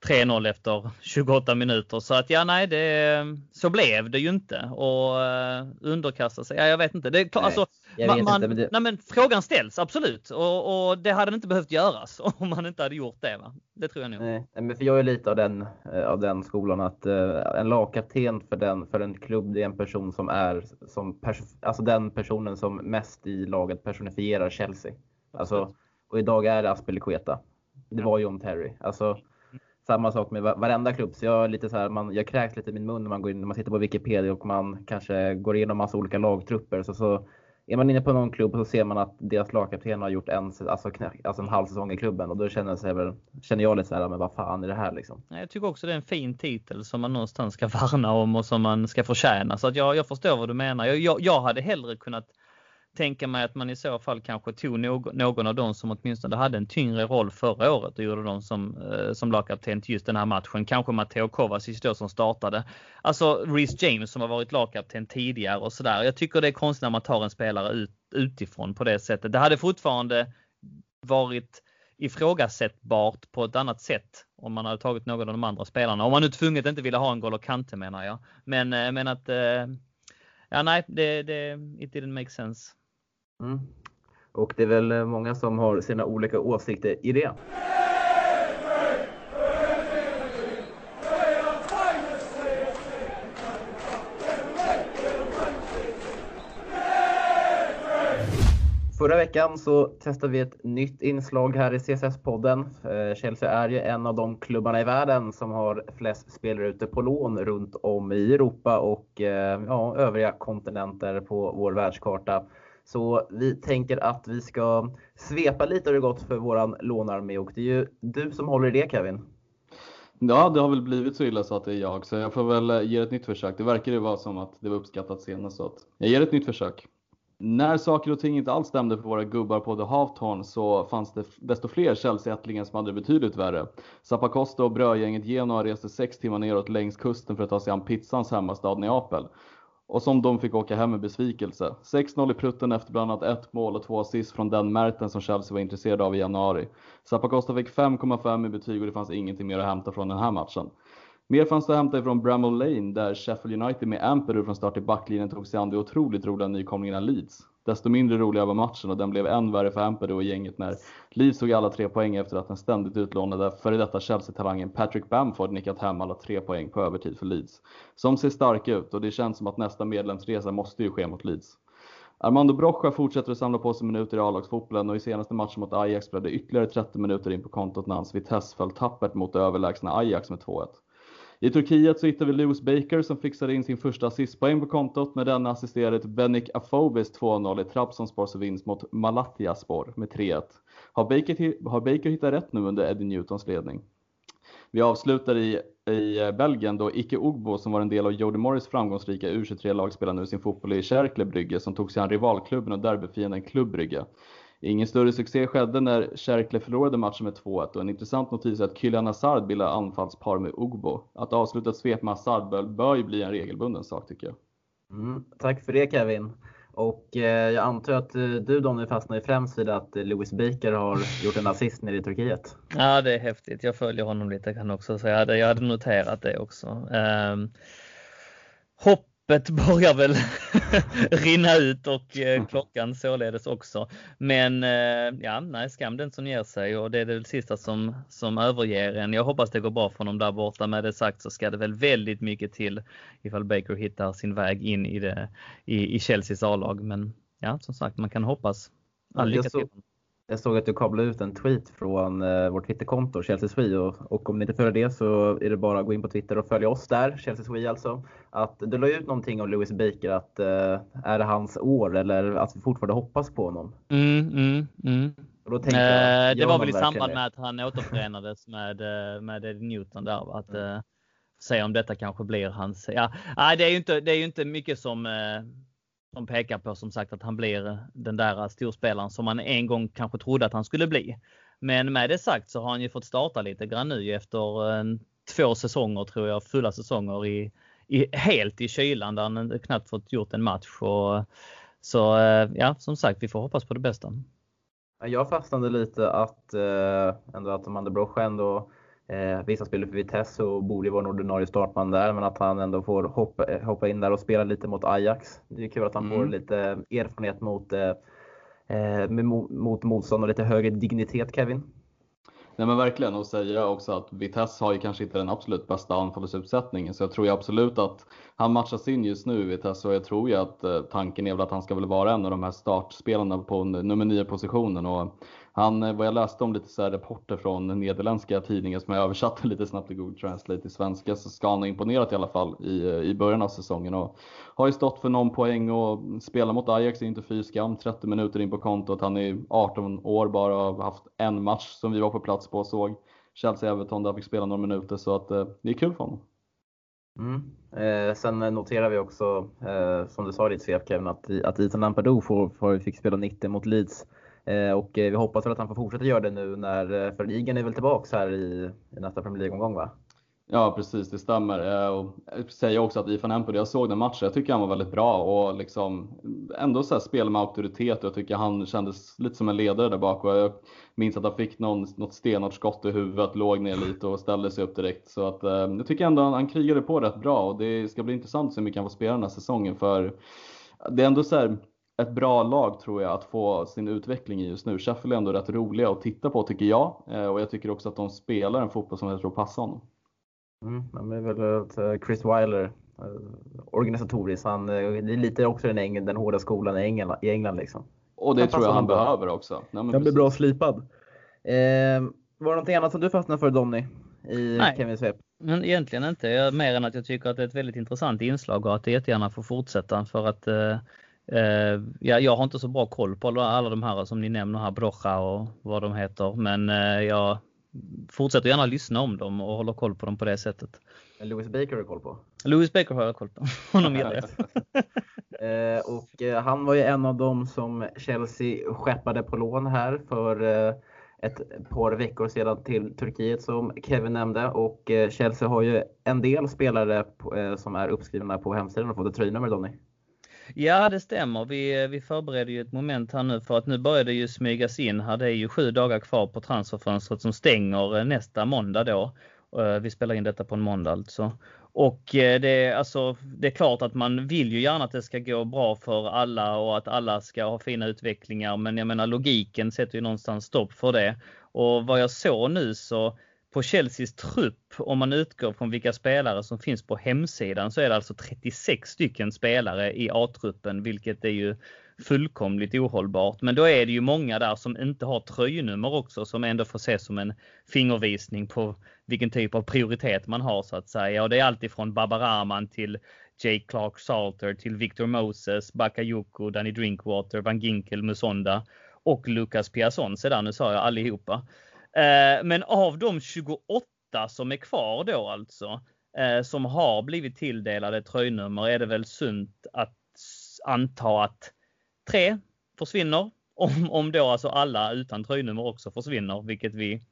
3-0 efter 28 minuter. Så att ja, nej, det, så blev det ju inte. Och uh, underkasta sig, ja, jag vet inte. Det klart, alltså, man, man, inte, det... nej, men frågan ställs absolut och, och, det hade inte behövt göras om man inte hade gjort det. Va? Det tror jag nog.
Nej, men för jag är lite av den, eh, av den skolan att uh, en lagkapten för, den, för en klubb, det är en person som är som alltså den personen som mest i laget personifierar Chelsea. Alltså, och idag är det Aspelekueta. Det var John Terry. Alltså, samma sak med varenda klubb. Så jag, lite så här, man, jag kräks lite i min mun när man, går in, när man sitter på Wikipedia och man kanske går igenom massa olika lagtrupper. Så, så är man inne på någon klubb och så ser man att deras lagkapten har gjort en, alltså, alltså en halv säsong i klubben och då känner, sig väl, känner jag lite så här, men vad fan är det här liksom?
Jag tycker också det är en fin titel som man någonstans ska värna om och som man ska förtjäna. Så att jag, jag förstår vad du menar. Jag, jag, jag hade hellre kunnat tänka mig att man i så fall kanske tog någon, någon av dem som åtminstone hade en tyngre roll förra året och gjorde dem som, eh, som lagkapten till just den här matchen. Kanske Matteo Kovacic då som startade. Alltså Reece James som har varit lagkapten tidigare och sådär. Jag tycker det är konstigt när man tar en spelare ut, utifrån på det sättet. Det hade fortfarande varit ifrågasättbart på ett annat sätt om man hade tagit någon av de andra spelarna. Om man nu tvunget inte ville ha en Golo Kante menar jag. Men, eh, men att eh, Ja, nej, det, det, it didn't make sense.
Mm. Och det är väl eh, många som har sina olika åsikter i det. Förra veckan så testade vi ett nytt inslag här i CSS-podden. Eh, Chelsea är ju en av de klubbarna i världen som har flest spelare ute på lån runt om i Europa och eh, ja, övriga kontinenter på vår världskarta. Så vi tänker att vi ska svepa lite hur det gått för våran lånarmé och det är ju du som håller i det Kevin.
Ja, det har väl blivit så illa så att det är jag, så jag får väl eh, ge ett nytt försök. Det verkar ju vara som att det var uppskattat senast, så att jag ger ett nytt försök. När saker och ting inte alls stämde för våra gubbar på The Halfton så fanns det desto fler Chelsea-ättlingar som hade det betydligt värre. Zappacosta och brödgänget Genoa reste sex timmar neråt längs kusten för att ta sig an pizzans hemmastad Neapel och som de fick åka hem med besvikelse. 6-0 i prutten efter bland annat ett mål och två assist från den Merten som Chelsea var intresserad av i januari. Zappacosta fick 5,5 i betyg och det fanns ingenting mer att hämta från den här matchen. Mer fanns det att hämta ifrån Bramall Lane där Sheffield United med Amperu från start i backlinjen tog sig an de otroligt roliga nykomlingarna Leeds. Desto mindre rolig var matchen och den blev än värre för Amperu och gänget när Leeds tog alla tre poäng efter att den ständigt utlånade före detta Chelsea-talangen Patrick Bamford nickat hem alla tre poäng på övertid för Leeds. Som ser stark ut och det känns som att nästa medlemsresa måste ju ske mot Leeds. Armando Brocha fortsätter att samla på sig minuter i A-lagsfotbollen och i senaste matchen mot Ajax blev det ytterligare 30 minuter in på kontot när hans Vitesse föll tappert mot det överlägsna Ajax med 2-1. I Turkiet så hittar vi Lewis Baker som fixade in sin första assistpoäng på kontot när denna assisterade till Benik Afobis 2-0 i Trabzonspors vinst mot Malatyaspor med 3-1. Har Baker, har Baker hittat rätt nu under Eddie Newtons ledning? Vi avslutar i, i eh, Belgien då Ike Ogbo som var en del av Jody Morris framgångsrika U23-lag spelar nu sin fotboll i Cercle Brygge som tog sig an rivalklubben och derbyfienden Klubb Brygge. Ingen större succé skedde när Cercle förlorade matchen med 2-1 och en intressant notis är att Kylian Hazard bildar anfallspar med Ugbo. Att avsluta ett svep med Hazard bör, bör ju bli en regelbunden sak tycker jag.
Mm, tack för det Kevin. Och eh, jag antar att eh, du Donny fastnar främst vid att eh, Lewis Baker har gjort en assist nere i Turkiet.
Ja, det är häftigt. Jag följer honom lite kan också säga. Jag hade, jag hade noterat det också. Um, hopp hoppet börjar väl rinna ut och eh, klockan således också. Men eh, ja, nej, skam den som ger sig och det är det sista som, som överger en. Jag hoppas det går bra för honom där borta. Med det sagt så ska det väl väldigt mycket till ifall Baker hittar sin väg in i, det, i, i Chelseas A-lag. Men ja, som sagt, man kan hoppas. All lycka till.
Jag såg att du kablade ut en tweet från eh, vårt Twitterkonto, Chelsea Swe. Och, och, om ni inte följer det så är det bara att gå in på Twitter och följa oss där, Chelsea Swe alltså. Att du la ut någonting om Lewis Baker, att eh, är det hans år eller att vi fortfarande hoppas på honom?
Mm, mm, mm. Jag, det var väl i samband med att han återförenades med, eh, med Eddie Newton där. Att, mm. se om detta kanske blir hans... Ja, det är ju inte, det är ju inte mycket som som pekar på som sagt att han blir den där storspelaren som man en gång kanske trodde att han skulle bli. Men med det sagt så har han ju fått starta lite grann nu efter en, två säsonger tror jag, fulla säsonger i, i, helt i kylan där han knappt fått gjort en match. Och, så eh, ja, som sagt, vi får hoppas på det bästa.
Jag fastnade lite att, eh, ändå att Amanda Brosch ändå Eh, vissa spelar för Vitesse och borde vara en ordinarie startman där, men att han ändå får hoppa, hoppa in där och spela lite mot Ajax. Det är kul att han mm. får lite erfarenhet mot, eh, eh mot motstånd och lite högre dignitet, Kevin.
Nej men verkligen. Och säga också att Vitesse har ju kanske inte den absolut bästa anfallsuppsättningen. Så jag tror ju absolut att han matchas in just nu i Vitesse. Och jag tror ju att eh, tanken är väl att han ska väl vara en av de här startspelarna på nummer 9 positionen. Och han, eh, vad jag läste om lite så rapporter från nederländska tidningar som jag översatte lite snabbt i Google Translate till svenska så ska han ha imponerat i alla fall i, eh, i början av säsongen. Och har ju stått för någon poäng och spelar mot Ajax är inte fy skam. 30 minuter in på kontot. Han är 18 år bara och har haft en match som vi var på plats på och såg. Chelsea-Everton där han fick spela några minuter så att eh, det är kul för honom.
Mm. Eh, sen noterar vi också, eh, som du sa i ditt svep Kevin, att, att Ethan Lampardou får, får, fick spela 90 mot Leeds. Eh, och eh, vi hoppas väl att han får fortsätta göra det nu när, eh, för ligan är väl tillbaks här i, i nästa Premier League-omgång va?
Ja precis, det stämmer. Eh, och jag säger också att Ifan Empoli, jag såg den matchen, jag tycker han var väldigt bra och liksom ändå så här spel med auktoritet och jag tycker han kändes lite som en ledare där bak. Och jag minns att han fick någon, något stenhårt skott i huvudet, låg ner lite och ställde sig upp direkt. Så att, eh, jag tycker ändå han, han krigade på rätt bra och det ska bli intressant att se hur mycket han får spela den här säsongen. För det är ändå så här, ett bra lag tror jag att få sin utveckling i just nu. Sheffield är ändå rätt roliga att titta på tycker jag eh, och jag tycker också att de spelar en fotboll som jag tror passar honom.
Mm, det är väl att eh, Chris Weiler eh, organisatoriskt, han, det är lite också den, England, den hårda skolan i England. I England liksom.
Och det han tror jag han behöver också.
Nej, han blir bra slipad. Eh, var det någonting annat som du fastnade för Donny? I Nej, svep?
men egentligen inte. Mer än att jag tycker att det är ett väldigt intressant inslag och att det jättegärna får fortsätta för att eh, ja, jag har inte så bra koll på alla de här som ni nämner här, Brocha och vad de heter. Men jag fortsätter gärna lyssna om dem och håller koll på dem på det sättet.
Louis Baker har du koll på?
Louis Baker har jag koll på. Honom gillar jag.
uh, och han var ju en av dem som Chelsea skeppade på lån här för ett par veckor sedan till Turkiet som Kevin nämnde och Chelsea har ju en del spelare som är uppskrivna på hemsidan och fått ett tröjnummer Donny.
Ja, det stämmer. Vi, vi förbereder ju ett moment här nu för att nu börjar det ju smygas in här. Det är ju sju dagar kvar på transferfönstret som stänger eh, nästa måndag då. Eh, vi spelar in detta på en måndag alltså. Och eh, det, alltså, det är klart att man vill ju gärna att det ska gå bra för alla och att alla ska ha fina utvecklingar. Men jag menar logiken sätter ju någonstans stopp för det. Och vad jag såg nu så på Chelseas trupp, om man utgår från vilka spelare som finns på hemsidan, så är det alltså 36 stycken spelare i A-truppen, vilket är ju fullkomligt ohållbart. Men då är det ju många där som inte har tröjnummer också, som ändå får ses som en fingervisning på vilken typ av prioritet man har så att säga. Och det är alltifrån Babaraman till Jake Clark Salter till Victor Moses, Bakayoko, Danny Drinkwater, Van Ginkel, Musonda och Lucas Piasson. Så där, nu sa jag allihopa. Eh, men av de 28 som är kvar då alltså, eh, som har blivit tilldelade tröjnummer är det väl sunt att anta att tre försvinner. Om, om då alltså alla utan tröjnummer också försvinner, vilket vi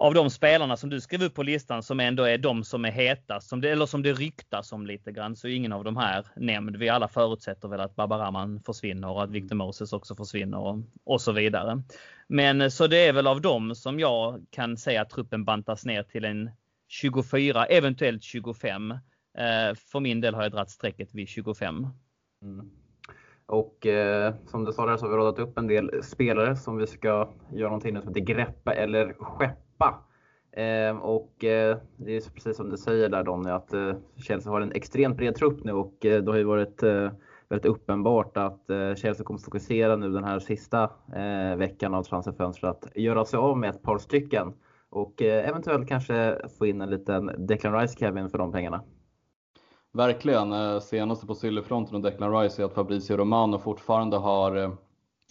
av de spelarna som du skrev upp på listan som ändå är de som är hetast, som det, eller som det ryktas om lite grann, så ingen av de här nämnd. Vi alla förutsätter väl att Babaraman försvinner och att Victor Moses också försvinner och, och så vidare. Men så det är väl av dem som jag kan säga att truppen bantas ner till en 24, eventuellt 25. Eh, för min del har jag dragit strecket vid 25. Mm.
Och eh, som du sa där så har vi radat upp en del spelare som vi ska göra någonting som heter greppa eller skeppa släppa. Eh, och eh, det är precis som du säger där Donny att eh, Chelsea har en extremt bred trupp nu och eh, det har ju varit eh, väldigt uppenbart att eh, Chelsea kommer fokusera nu den här sista eh, veckan av transferfönstret att göra sig av med ett par stycken och eh, eventuellt kanske få in en liten Declan Rice Kevin för de pengarna.
Verkligen. Eh, senaste på silverfronten och Declan Rice är att Fabrizio Romano fortfarande har eh,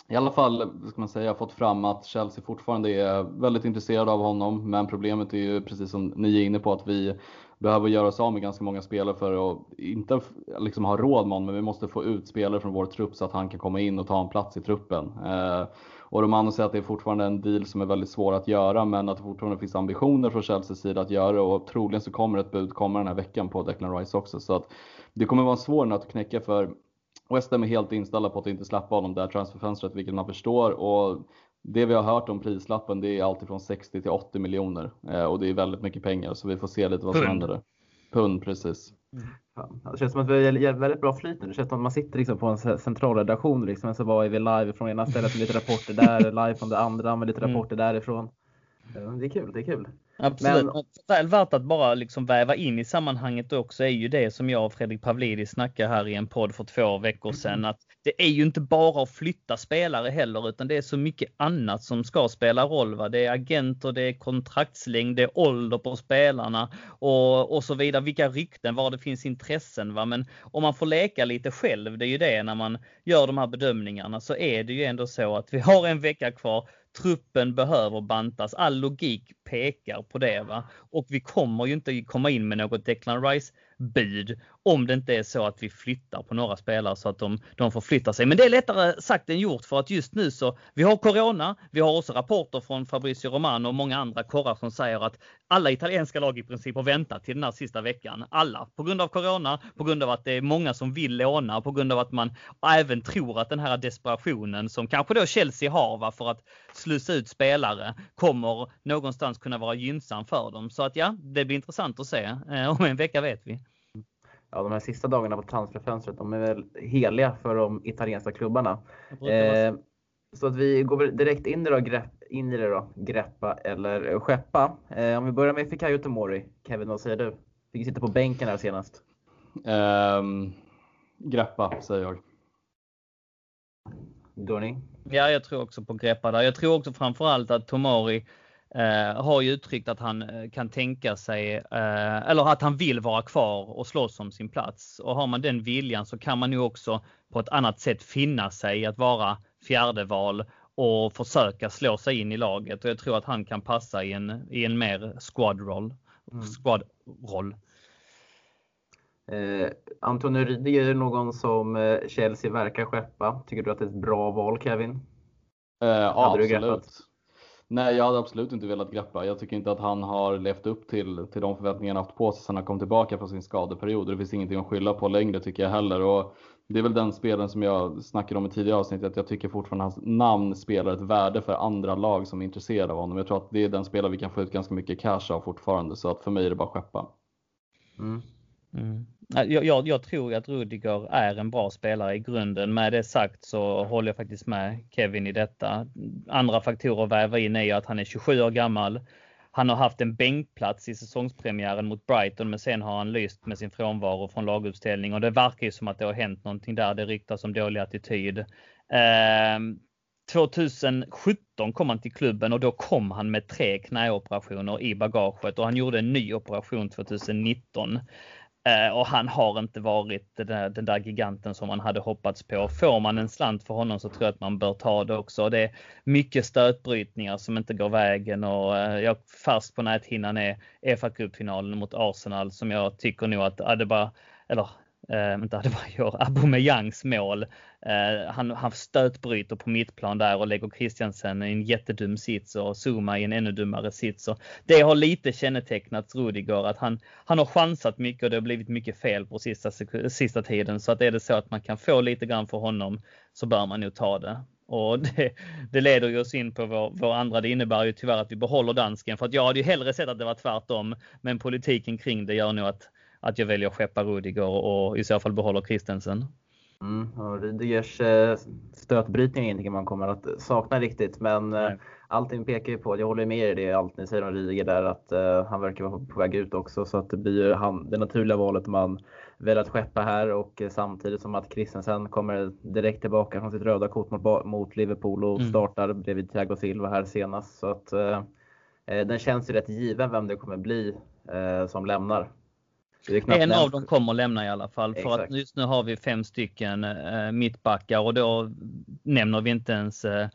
i alla fall ska man säga, fått fram att Chelsea fortfarande är väldigt intresserade av honom. Men problemet är ju precis som ni är inne på att vi behöver göra oss av med ganska många spelare för att inte liksom ha råd med honom. Men vi måste få ut spelare från vår trupp så att han kan komma in och ta en plats i truppen. Eh, och Romano säger att det är fortfarande en deal som är väldigt svår att göra men att det fortfarande finns ambitioner från Chelseas sida att göra och troligen så kommer ett bud komma den här veckan på Declan Rice också. Så att det kommer vara en svår nöt att knäcka för West Ham är helt inställda på att inte släppa honom där transferfönstret, vilket man förstår. Och det vi har hört om prislappen, det är alltifrån 60 till 80 miljoner eh, och det är väldigt mycket pengar så vi får se lite vad som händer där. Pund, precis.
Mm. Ja, det känns som att vi har väldigt bra flyt nu. Det känns som att man sitter liksom på en centralredaktion liksom, så var är vi live från ena stället med lite rapporter där, live från det andra med lite mm. rapporter mm. därifrån. Det är kul, det är kul.
Absolut. Men... Väl värt att bara liksom väva in i sammanhanget också är ju det som jag och Fredrik Pavlidis snackade här i en podd för två veckor sedan. Att det är ju inte bara att flytta spelare heller utan det är så mycket annat som ska spela roll. Va? Det är agenter, det är kontraktslängd, det är ålder på spelarna och, och så vidare. Vilka rykten, var det finns intressen. Va? Men om man får leka lite själv, det är ju det när man gör de här bedömningarna, så är det ju ändå så att vi har en vecka kvar truppen behöver bantas. All logik pekar på det. Va? Och vi kommer ju inte komma in med något Declan Rice bud om det inte är så att vi flyttar på några spelare så att de, de får flytta sig. Men det är lättare sagt än gjort för att just nu så, vi har Corona, vi har också rapporter från Fabrizio Romano och många andra korrar som säger att alla italienska lag i princip har väntat till den här sista veckan. Alla. På grund av Corona, på grund av att det är många som vill låna, på grund av att man även tror att den här desperationen som kanske då Chelsea har va, för att slussa ut spelare kommer någonstans kunna vara gynnsam för dem. Så att ja, det blir intressant att se. Eh, om en vecka vet vi
ja, de här sista dagarna på transferfönstret, de är väl heliga för de italienska klubbarna. Eh, så att vi går direkt in i det då, grepp, in i det då greppa eller skeppa. Eh, om vi börjar med Fikayo Tomori. Kevin, vad säger du? Fick sitta på bänken här senast.
Um, greppa, säger jag.
Donny?
Ja, jag tror också på greppa där. Jag tror också framförallt att Tomori eh, har ju uttryckt att han eh, kan tänka sig, eh, eller att han vill vara kvar och slåss om sin plats. Och har man den viljan så kan man ju också på ett annat sätt finna sig att vara fjärde val och försöka slå sig in i laget. Och jag tror att han kan passa i en, i en mer squad-roll. Mm. Squad -roll.
Eh, Antonio Rydiger är någon som eh, Chelsea verkar skeppa. Tycker du att det är ett bra val Kevin?
Eh, ja, absolut. Nej, jag hade absolut inte velat greppa. Jag tycker inte att han har levt upp till, till de förväntningar han haft på sig sedan han kom tillbaka från sin skadeperiod. Det finns ingenting att skylla på längre tycker jag heller. Och det är väl den spelaren som jag snackade om i tidigare avsnitt, att jag tycker fortfarande hans namn spelar ett värde för andra lag som är intresserade av honom. Jag tror att det är den spelare vi kan få ut ganska mycket cash av fortfarande, så att för mig är det bara skeppa.
Mm. Mm. Jag, jag, jag, tror att Rudiger är en bra spelare i grunden. Med det sagt så håller jag faktiskt med Kevin i detta. Andra faktorer att väva in är ju att han är 27 år gammal. Han har haft en bänkplats i säsongspremiären mot Brighton men sen har han lyst med sin frånvaro från laguppställning och det verkar ju som att det har hänt någonting där. Det ryktas om dålig attityd. Eh, 2017 kom han till klubben och då kom han med tre knäoperationer i bagaget och han gjorde en ny operation 2019. Eh, och han har inte varit den där, den där, giganten som man hade hoppats på. Får man en slant för honom så tror jag att man bör ta det också. Det är mycket stötbrytningar som inte går vägen och eh, jag fast på näthinnan är FA-cupfinalen mot Arsenal som jag tycker nog att Adeba, eller eh, inte Adebayor, Aubameyangs mål. Eh, han, han stötbryter på mittplan där och lägger Christiansen i en jättedum sits och Zuma i en ännu dummare sits. Och det har lite kännetecknat Rudiger att han, han har chansat mycket och det har blivit mycket fel på sista, sista tiden. Så att är det så att man kan få lite grann för honom så bör man nog ta det. Och det, det leder ju oss in på vår, vår, andra. Det innebär ju tyvärr att vi behåller dansken. För att jag hade ju hellre sett att det var tvärtom. Men politiken kring det gör nog att att jag väljer att skeppa Rudiger och i så fall behåller Christensen.
Mm, och Rüdigers eh, stötbrytning är ingenting man kommer att sakna riktigt men eh, Nej. allting pekar ju på, jag håller med er i det allt ni säger om Rydiger där att uh, han verkar vara på väg ut också så att det blir ju han, det naturliga valet man väljer att skeppa här och samtidigt som att Christensen kommer direkt tillbaka från sitt röda kort mot, mot Liverpool och mm. startar bredvid Thiago Silva här senast så att uh, den känns ju rätt given vem det kommer bli uh, som lämnar.
En av dem kommer lämna i alla fall. För att just nu har vi fem stycken eh, mittbackar och då nämner vi inte ens eh,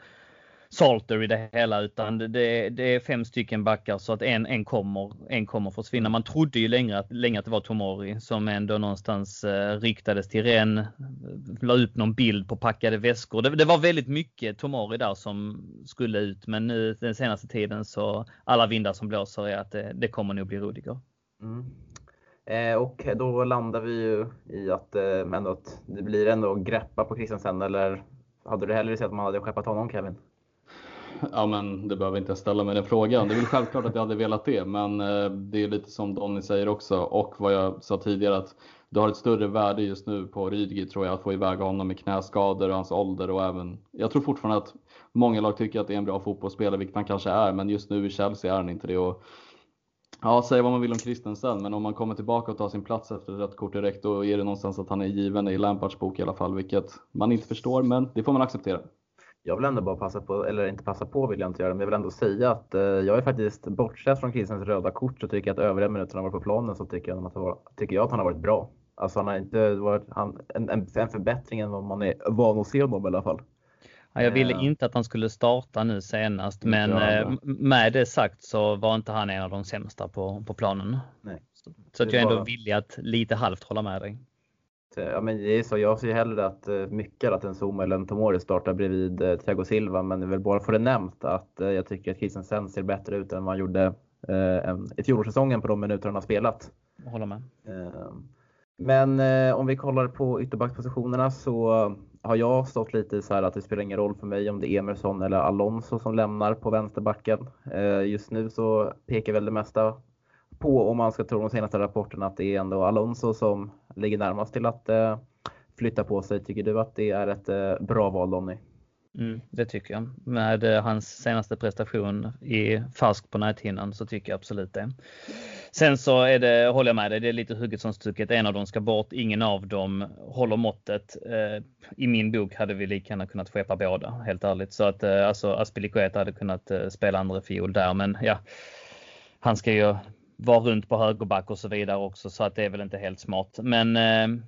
Salter i det hela utan det, det, är fem stycken backar så att en, en, kommer, en kommer försvinna. Man trodde ju länge att, länge att det var Tomori som ändå någonstans eh, riktades till Ren. La upp någon bild på packade väskor. Det, det, var väldigt mycket Tomori där som skulle ut men nu den senaste tiden så alla vindar som blåser är att det, det kommer nog bli Rudiger. Mm.
Eh, och då landar vi ju i att, eh, ändå att det blir ändå greppa på Christensen eller hade du hellre sett att man hade skeppat honom Kevin?
Ja men det behöver inte jag ställa mig den frågan. Det är väl självklart att jag hade velat det men eh, det är lite som Donny säger också och vad jag sa tidigare att du har ett större värde just nu på Rydgi tror jag att få iväg honom med knäskador och hans ålder och även jag tror fortfarande att många lag tycker att det är en bra fotbollsspelare vilket han kanske är men just nu i Chelsea är han inte det. Och, Ja, säg vad man vill om Christensen, men om man kommer tillbaka och tar sin plats efter ett rött kort direkt, då är det någonstans att han är given i Lampards bok i alla fall, vilket man inte förstår, men det får man acceptera
jag vill ändå bara passa på, eller inte passa på vill jag inte göra, men jag vill ändå säga att eh, jag är faktiskt, bortsett från Christens röda kort, så tycker jag att övriga minuterna var på planen så tycker jag, att var, tycker jag att han har varit bra. Alltså han har inte varit han, en, en, en förbättring än vad man är van att se honom i alla fall.
Ja, jag ville uh, inte att han skulle starta nu senast, men uh, med det sagt så var inte han en av de sämsta på, på planen. Nej. Så, att jag ändå var... villig att lite halvt hålla med dig.
Eh, ja, men det är så, jag ser hellre att eh, mycket att en Zuma eller en Tomori startar bredvid eh, Thiago Silva, men jag vill bara få det nämnt att eh, jag tycker att Christensen ser bättre ut än vad han gjorde eh, i fjolårssäsongen på de minuter han har spelat.
Jag håller med.
Men eh, om vi kollar på ytterbackspositionerna så har jag stått lite så här att det spelar ingen roll för mig om det är Emerson eller Alonso som lämnar på vänsterbacken. Eh, just nu så pekar väl det mesta på, om man ska tro de senaste rapporterna, att det är ändå Alonso som ligger närmast till att eh, flytta på sig. Tycker du att det är ett eh, bra val Donny?
Mm, det tycker jag. Med eh, hans senaste prestation i färsk på näthinnan så tycker jag absolut det. Sen så är det, håller jag med dig, det är lite hugget som stucket. En av dem ska bort, ingen av dem håller måttet. Eh, I min bok hade vi lika gärna kunnat skeppa båda, helt ärligt. Så att eh, alltså Aspilicueta hade kunnat eh, spela andra fiol där, men ja, han ska ju vara runt på högerback och så vidare också så att det är väl inte helt smart. Men eh,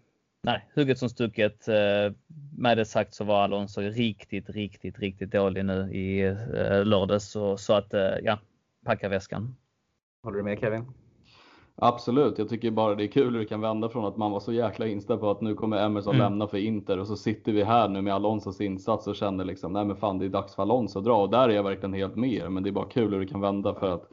nej, hugget som stucket. Eh, med det sagt så var Alonso riktigt, riktigt, riktigt dålig nu i eh, lördags så, så att eh, ja, packa väskan.
Håller du med Kevin?
Absolut, jag tycker bara det är kul hur det kan vända från att man var så jäkla inställd på att nu kommer Emerson mm. lämna för Inter och så sitter vi här nu med Alonsos insats och känner liksom, nej men fan det är dags för Alonso att dra och där är jag verkligen helt med men det är bara kul hur det kan vända för att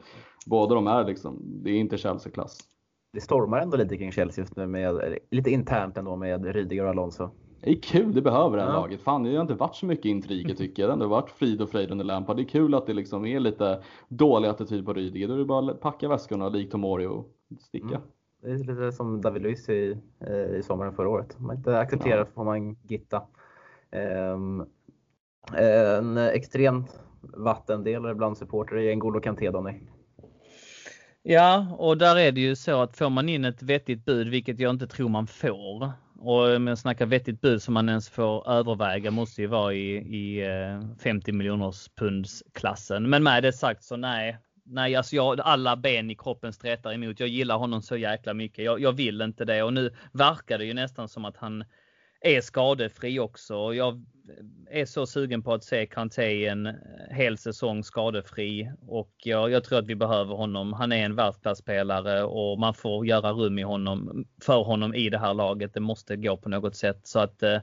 båda de är liksom, det är inte Chelsea-klass.
Det stormar ändå lite kring Chelsea just nu med, lite internt ändå med Rydiger och Alonso.
Det är kul, det behöver det här ja. laget. Fan, det har inte varit så mycket intriger tycker jag. Det har ändå varit frid och fröjd under Lampard. Det är kul att det liksom är lite dålig attityd på Rydiger. Då är det bara att packa väskorna likt Tomori och sticka. Mm.
Det är lite som David Luiz i, eh, i sommaren förra året. Om man inte accepterar ja. får man gitta. Um, en extremt vattendelare bland supportrar är N'Golo Kanté, Donny.
Ja, och där är det ju så att får man in ett vettigt bud, vilket jag inte tror man får, och om jag snackar vettigt bud som man ens får överväga måste ju vara i, i eh, 50 miljoners punds klassen. Men med det sagt så nej, nej, alltså jag, alla ben i kroppen stretar emot. Jag gillar honom så jäkla mycket. Jag, jag vill inte det och nu verkar det ju nästan som att han är skadefri också. Jag är så sugen på att se Kanté en eh, hel säsong skadefri och jag, jag, tror att vi behöver honom. Han är en världsklasspelare och man får göra rum i honom, för honom i det här laget. Det måste gå på något sätt så att eh,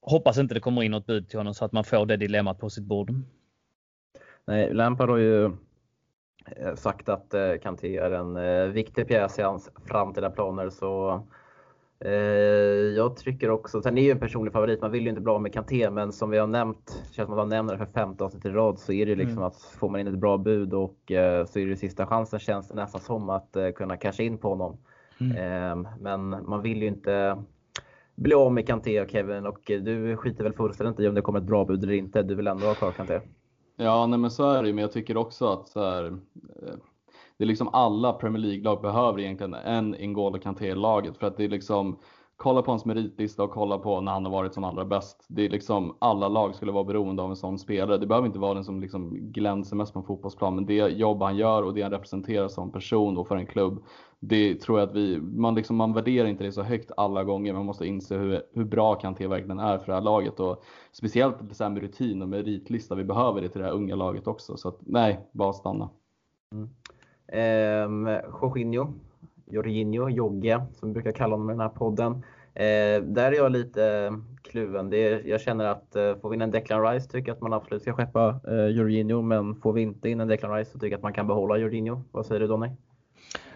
hoppas inte det kommer in något bud till honom så att man får det dilemmat på sitt bord.
Nej, Lampard har ju eh, sagt att eh, Kanté är en viktig pjäs i hans framtida planer så jag tycker också, sen är ju en personlig favorit, man vill ju inte bli av med Kanté, men som vi har nämnt, känns som att man nämner det för femte avsnitt i rad, så är det ju liksom mm. att får man in ett bra bud och eh, så är det sista chansen känns det nästan som att eh, kunna casha in på honom. Mm. Men man vill ju inte bli av med Kanté och Kevin och du skiter väl fullständigt i om det kommer ett bra bud eller inte. Du vill ändå ha kvar Kanté.
Ja, nej men så är det ju, men jag tycker också att så här, det är liksom alla Premier League-lag behöver egentligen en N'Golo Kanté-laget för att det är liksom kolla på hans meritlista och kolla på när han har varit som allra bäst. Det är liksom, alla lag skulle vara beroende av en sån spelare. Det behöver inte vara den som liksom glänser mest på en fotbollsplan, men det jobb han gör och det han representerar som person och för en klubb, det tror jag att vi, man, liksom, man värderar inte det så högt alla gånger. Man måste inse hur, hur bra Kanté verkligen är för det här laget och speciellt så här med rutin och meritlista. Vi behöver det till det här unga laget också. Så att, nej, bara stanna.
Mm. Eh, Jorginho Jorginho, Jogge, som vi brukar kalla honom i den här podden. Eh, där är jag lite eh, kluven. Det är, jag känner att eh, får vi in en Declan Rice tycker jag att man absolut ska skeppa eh, Jorginho, men får vi inte in en Declan Rice så tycker jag att man kan behålla Jorginho. Vad säger du Donny?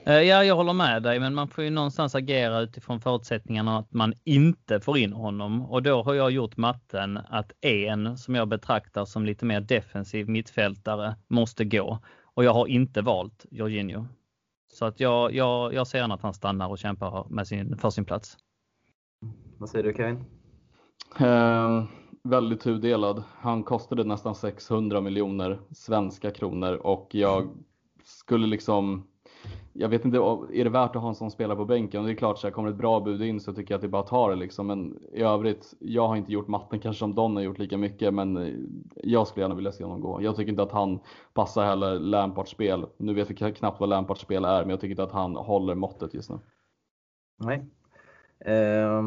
Eh, ja, jag håller med dig, men man får ju någonstans agera utifrån förutsättningarna att man inte får in honom. Och då har jag gjort matten att en som jag betraktar som lite mer defensiv mittfältare måste gå. Och jag har inte valt Jorginho. Så att jag, jag, jag ser gärna att han stannar och kämpar med sin, för sin plats.
Vad säger du Kevin?
Eh, väldigt tudelad. Han kostade nästan 600 miljoner svenska kronor och jag skulle liksom jag vet inte, är det värt att ha en sån spelare på bänken? Och det är klart, så här, kommer ett bra bud in så tycker jag att det är bara att ta det liksom. Men i övrigt, jag har inte gjort matten kanske som Don har gjort lika mycket, men eh, jag skulle gärna vilja se honom gå. Jag tycker inte att han passar heller Lampards spel. Nu vet vi knappt vad Lampards spel är, men jag tycker inte att han håller måttet just nu.
Nej. Eh,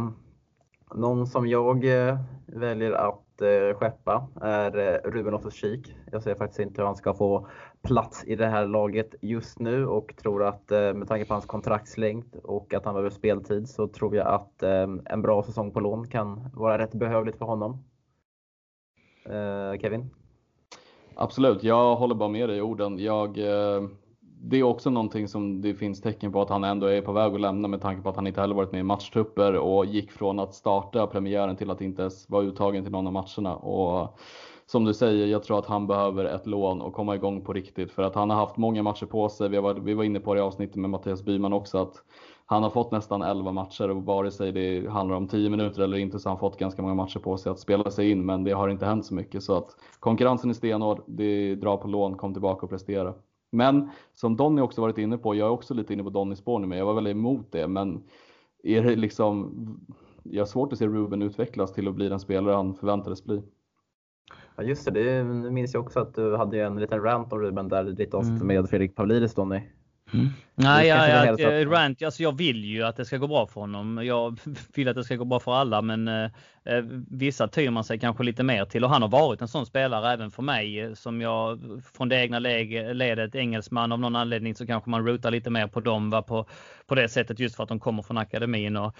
någon som jag eh, väljer att Eh, skeppa är eh, Ruben Loftus-Cheek. Jag ser faktiskt inte hur han ska få plats i det här laget just nu och tror att eh, med tanke på hans kontraktslängd och att han behöver speltid så tror jag att en bra säsong på lån kan vara rätt behövligt för honom. Kevin?
Absolut, jag håller bara med dig i orden. Jag, det är också någonting som det finns tecken på att han ändå är på väg att lämna med tanke på att han inte heller varit med i matchtrupper och gick från att starta premiären till att inte ens vara uttagen till någon av matcherna. Och som du säger, jag tror att han behöver ett lån och komma igång på riktigt för att han har haft många matcher på sig. Vi var, vi var inne på det i avsnittet med Mattias Byman också att han har fått nästan 11 matcher och vare sig det handlar om 10 minuter eller inte så har han fått ganska många matcher på sig att spela sig in men det har inte hänt så mycket så att konkurrensen är stenhård. Det drar på lån, kom tillbaka och prestera. Men som Donny också varit inne på, jag är också lite inne på Donnys spår nu, men jag var väldigt emot det. Men är det liksom, jag har svårt att se Ruben utvecklas till att bli den spelare han förväntades bli.
Ja just det, det minns jag också att du hade en liten rant om Ruben där ditt avsnitt mm. med Fredrik Pavlidis Donny.
Mm. Nej, ja, ja, eh, rant, alltså jag vill ju att det ska gå bra för honom. Jag vill att det ska gå bra för alla, men eh, eh, vissa tyr man sig kanske lite mer till och han har varit en sån spelare även för mig eh, som jag från det egna ledet, engelsman av någon anledning så kanske man rotar lite mer på dem va, på, på det sättet just för att de kommer från akademin. Och,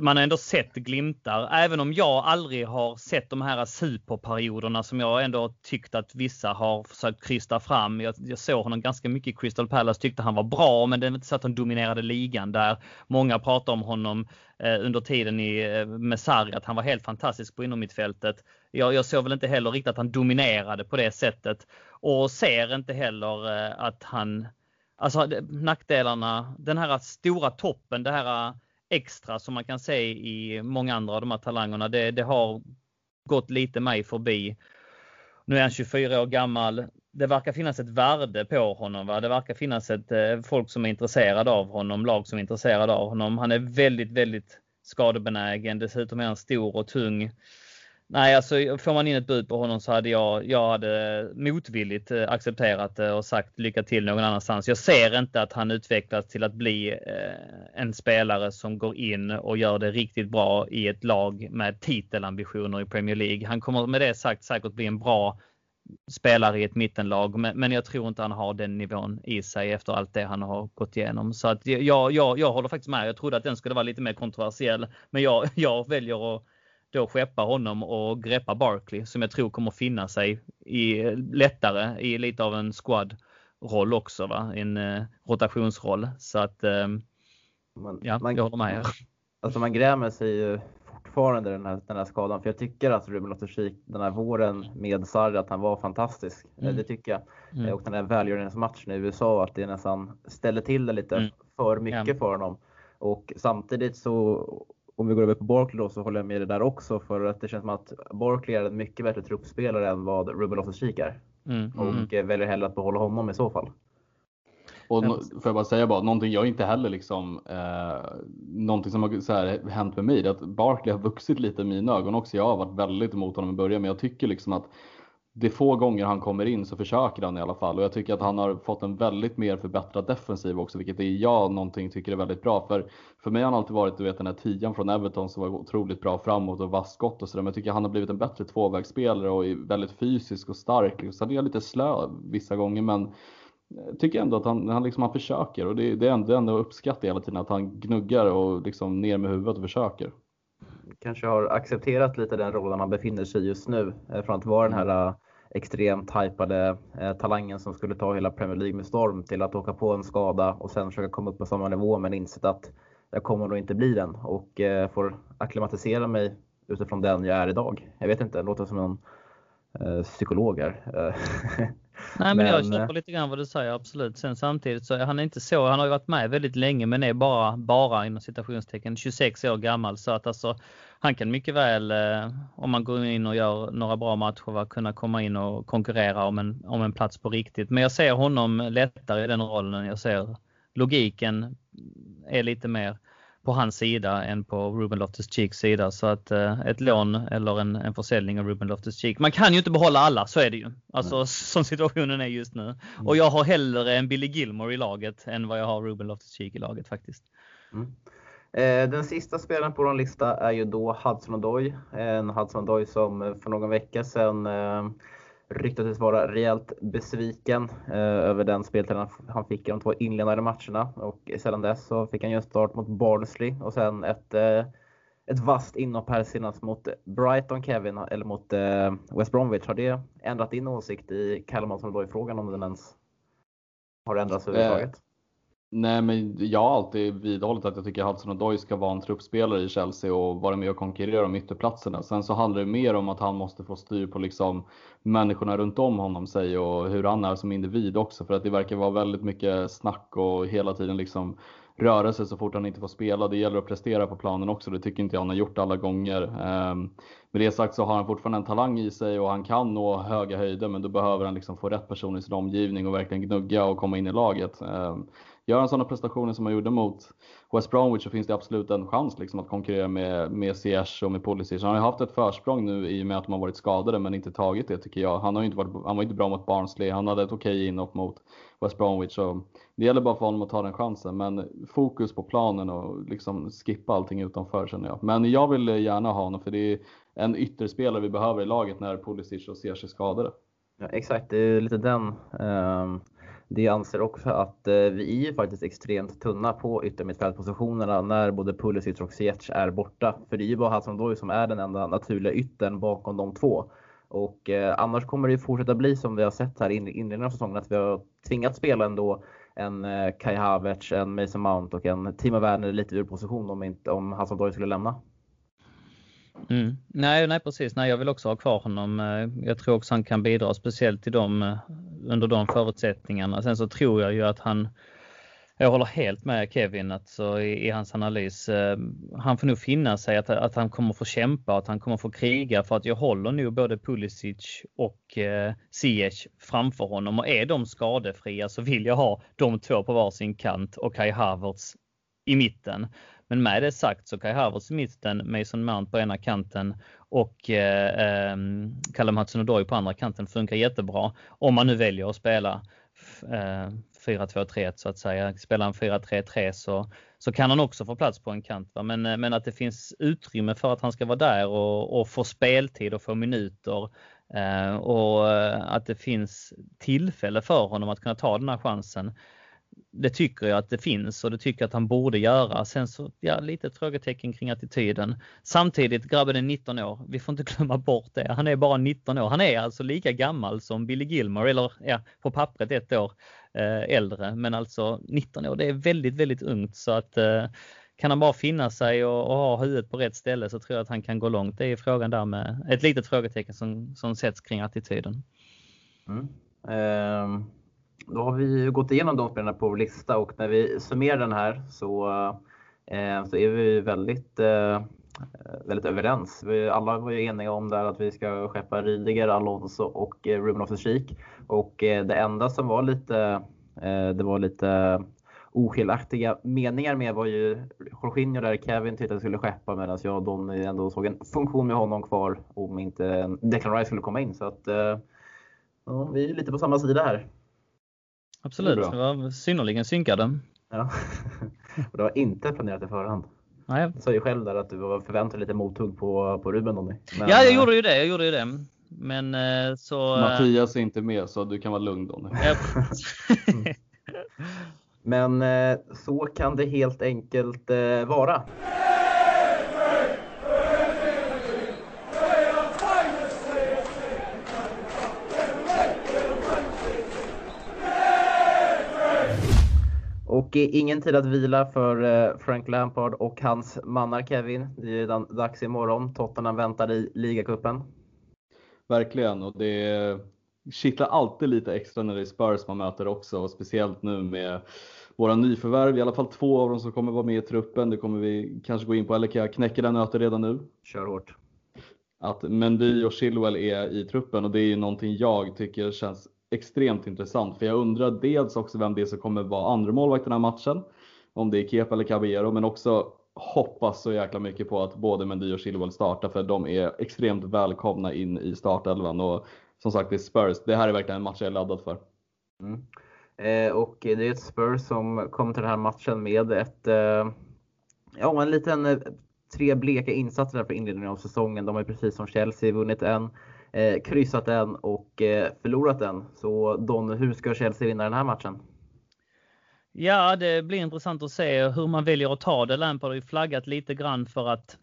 man har ändå sett glimtar, även om jag aldrig har sett de här superperioderna som jag ändå tyckt att vissa har försökt krysta fram. Jag, jag såg honom ganska mycket i Crystal Palace, tyckte han var bra, men det var inte så att han dominerade ligan där. Många pratar om honom eh, under tiden i, eh, med Sarri, att han var helt fantastisk på innermittfältet. Jag, jag såg väl inte heller riktigt att han dominerade på det sättet och ser inte heller eh, att han Alltså nackdelarna, den här stora toppen, det här extra som man kan se i många andra av de här talangerna. Det, det har gått lite mig förbi. Nu är han 24 år gammal. Det verkar finnas ett värde på honom. Va? Det verkar finnas ett eh, folk som är intresserade av honom, lag som är intresserade av honom. Han är väldigt, väldigt skadebenägen. Dessutom är han stor och tung. Nej, alltså får man in ett bud på honom så hade jag, jag hade motvilligt eh, accepterat det och sagt lycka till någon annanstans. Jag ser inte att han utvecklas till att bli eh, en spelare som går in och gör det riktigt bra i ett lag med titelambitioner i Premier League. Han kommer med det sagt säkert bli en bra spelare i ett mittenlag, men, men jag tror inte han har den nivån i sig efter allt det han har gått igenom. Så att jag, jag, jag håller faktiskt med. Jag trodde att den skulle vara lite mer kontroversiell, men jag, jag väljer att då skeppa honom och greppa Barkley som jag tror kommer finna sig i, lättare i lite av en squad roll också, va? en eh, rotationsroll. Så att eh, man, ja, man, jag håller med er.
Alltså man grämer sig ju fortfarande den här, den här skadan, för jag tycker att Ruben loftus den här våren med Sarri, att han var fantastisk. Eh, mm. Det tycker jag. Mm. Och den här välgörenhetsmatchen i USA, att det nästan ställer till det lite mm. för mycket ja. för honom. Och samtidigt så om vi går över på Barkley då så håller jag med dig där också för att det känns som att Barkley är en mycket bättre truppspelare än vad Ruben Loftus-Cheek är. Mm, och mm. väljer hellre att behålla honom i så fall.
Och no, får jag bara säga bara, någonting jag inte heller liksom, eh, någonting som har så här, hänt med mig, det är att Barkley har vuxit lite i mina ögon också. Jag har varit väldigt emot honom i början, men jag tycker liksom att det få gånger han kommer in så försöker han i alla fall och jag tycker att han har fått en väldigt mer förbättrad defensiv också, vilket är jag någonting tycker är väldigt bra. För, för mig har han alltid varit, du vet den här tian från Everton som var otroligt bra framåt och vass skott och sådär. Men jag tycker han har blivit en bättre tvåvägsspelare och är väldigt fysisk och stark. Sen är jag lite slö vissa gånger, men jag tycker ändå att han, han, liksom, han försöker och det, det är ändå, ändå uppskattat hela tiden att han gnuggar och liksom ner med huvudet och försöker
kanske har accepterat lite den rollen han befinner sig i just nu. Eh, från att vara den här extremt hypade eh, talangen som skulle ta hela Premier League med storm till att åka på en skada och sen försöka komma upp på samma nivå men insett att jag kommer nog inte bli den och eh, får akklimatisera mig utifrån den jag är idag. Jag vet inte, det låter som en eh, psykolog här.
Nej men, men jag köper lite grann vad du säger absolut. Sen samtidigt så han är inte så, han har ju varit med väldigt länge men är bara, bara inom citationstecken 26 år gammal så att alltså han kan mycket väl eh, om man går in och gör några bra matcher kunna komma in och konkurrera om en, om en plats på riktigt. Men jag ser honom lättare i den rollen. Jag ser logiken är lite mer på hans sida än på Ruben Loftus-Cheeks sida. Så att eh, ett lån eller en, en försäljning av Ruben Loftus-Cheek. Man kan ju inte behålla alla, så är det ju. Alltså som situationen är just nu. Mm. Och jag har hellre en Billy Gilmore i laget än vad jag har Ruben Loftus-Cheek i laget faktiskt. Mm.
Eh, den sista spelaren på vår lista är ju då Hudson Odoi. En Hudson Odoi som för någon vecka sedan eh, ryktades vara rejält besviken eh, över den speltiden han fick i de två inledande matcherna och sedan dess så fick han ju en start mot Barnsley och sen ett, eh, ett vasst inhopp här senast mot Brighton Kevin, eller mot eh, West Bromwich. Har det ändrat din åsikt i Callum Hudson-Odoi-frågan om den ens har ändrats överhuvudtaget?
Nej, men jag har alltid vidhållit att jag tycker Hudson Odoi ska vara en truppspelare i Chelsea och vara med och konkurrera om ytterplatserna. Sen så handlar det mer om att han måste få styr på liksom människorna runt om honom sig och hur han är som individ också. För att det verkar vara väldigt mycket snack och hela tiden liksom rörelse så fort han inte får spela. Det gäller att prestera på planen också. Det tycker inte jag han har gjort alla gånger. Ehm, med det sagt så har han fortfarande en talang i sig och han kan nå höga höjder men då behöver han liksom få rätt person i sin omgivning och verkligen gnugga och komma in i laget. Ehm, Gör han sådana prestationer som han gjorde mot West Bromwich så finns det absolut en chans liksom att konkurrera med, med Ziyech och med Pulisic. Han har haft ett försprång nu i och med att de har varit skadade men inte tagit det tycker jag. Han, har inte varit, han var inte bra mot Barnsley, han hade ett okej inhopp mot West Bromwich. Så det gäller bara för honom att ta den chansen. Men fokus på planen och liksom skippa allting utanför känner jag. Men jag vill gärna ha honom för det är en ytterspelare vi behöver i laget när Pulisic och Ziyech är skadade.
Ja, exakt, det är lite den ehm, det anser också att eh, vi är faktiskt extremt tunna på yttermittfältpositionerna när både Pulisic och Ziyech är borta. För det är ju bara Hassan som är den enda naturliga yttern bakom de två. Och eh, annars kommer det fortsätta bli som vi har sett här i inledningen av säsongen att vi har tvingats spela ändå en eh, Kai Havertz, en Mason Mount och en Timo Werner lite ur position om, inte, om Hassan skulle lämna.
Mm. Nej, nej precis. Nej, jag vill också ha kvar honom. Eh, jag tror också han kan bidra speciellt till dem eh, under de förutsättningarna. Sen så tror jag ju att han jag håller helt med Kevin alltså, i, i, hans analys. Eh, han får nog finna sig att, att han kommer få kämpa, att han kommer få kriga för att jag håller nog både Pulisic och eh, Ziyech framför honom och är de skadefria så vill jag ha de två på varsin kant och Kai Havertz i mitten. Men med det sagt så Kai Havertz i mitten, Mason Mount på ena kanten och eh, ehm, Callum Hudson-Odoi på andra kanten funkar jättebra. Om man nu väljer att spela eh, 4-2-3 så att säga. Spelar han 4-3-3 så, så kan han också få plats på en kant. Va? Men, eh, men att det finns utrymme för att han ska vara där och, och få speltid och få minuter. Eh, och eh, att det finns tillfälle för honom att kunna ta den här chansen det tycker jag att det finns och det tycker jag att han borde göra. Sen så, ja, lite frågetecken kring attityden. Samtidigt, grabben är 19 år. Vi får inte glömma bort det. Han är bara 19 år. Han är alltså lika gammal som Billy Gilmore, eller ja, på pappret ett år eh, äldre. Men alltså 19 år, det är väldigt, väldigt ungt så att eh, kan han bara finna sig och, och, ha huvudet på rätt ställe så tror jag att han kan gå långt. Det är frågan där med ett litet frågetecken som, som sätts kring attityden.
Mm. Um då har vi gått igenom de spelarna på vår lista och när vi summerar den här så, eh, så är vi väldigt, eh, väldigt överens. Vi alla var ju eniga om där att vi ska skeppa Rydiger, Alonso och eh, Ruben Loftus-Cheek. Och eh, det enda som var lite eh, Det var lite oskiljaktiga meningar med var ju Jorginho där Kevin tyckte att skulle skeppa medan jag och Donny ändå såg en funktion med honom kvar om inte Declan Rice skulle komma in. Så att eh, ja, vi är lite på samma sida här.
Absolut, det, det var synnerligen synkade.
Ja. och det var inte planerat i förhand. Nej. Du sa ju själv där att du var förväntad lite mothugg på, på Ruben.
Men, ja, jag eh, gjorde ju det. Jag gjorde ju det. Men eh, så...
Eh, Mattias är inte med så du kan vara lugn Donny.
Men så kan det helt enkelt vara. Och ingen tid att vila för eh, Frank Lampard och hans mannar Kevin. Det är redan dags imorgon. Tottenham väntar i ligacupen.
Verkligen och det kittlar alltid lite extra när det är Spurs man möter också och speciellt nu med våra nyförvärv, i alla fall två av dem som kommer vara med i truppen. Det kommer vi kanske gå in på, eller kan jag knäcka den nöten redan nu?
Kör hårt.
Att Mendy och Chilwell är i truppen och det är ju någonting jag tycker känns extremt intressant. För jag undrar dels också vem det är som kommer vara andra målvakt den här matchen. Om det är Kepa eller Caballero, men också hoppas så jäkla mycket på att både Mendy och Chilwell startar för de är extremt välkomna in i startelvan. Och som sagt, det är Spurs. Det här är verkligen en match jag är laddad för.
Mm. Eh, och det är ett Spurs som kom till den här matchen med ett, eh, ja, en liten eh, tre bleka insatser där för inledningen av säsongen. De har ju precis som Chelsea vunnit en eh, kryssat den och eh, förlorat den. Så Don, hur ska Chelsea vinna den här matchen?
Ja, det blir intressant att se hur man väljer att ta det. Lampard har ju flaggat lite grann för att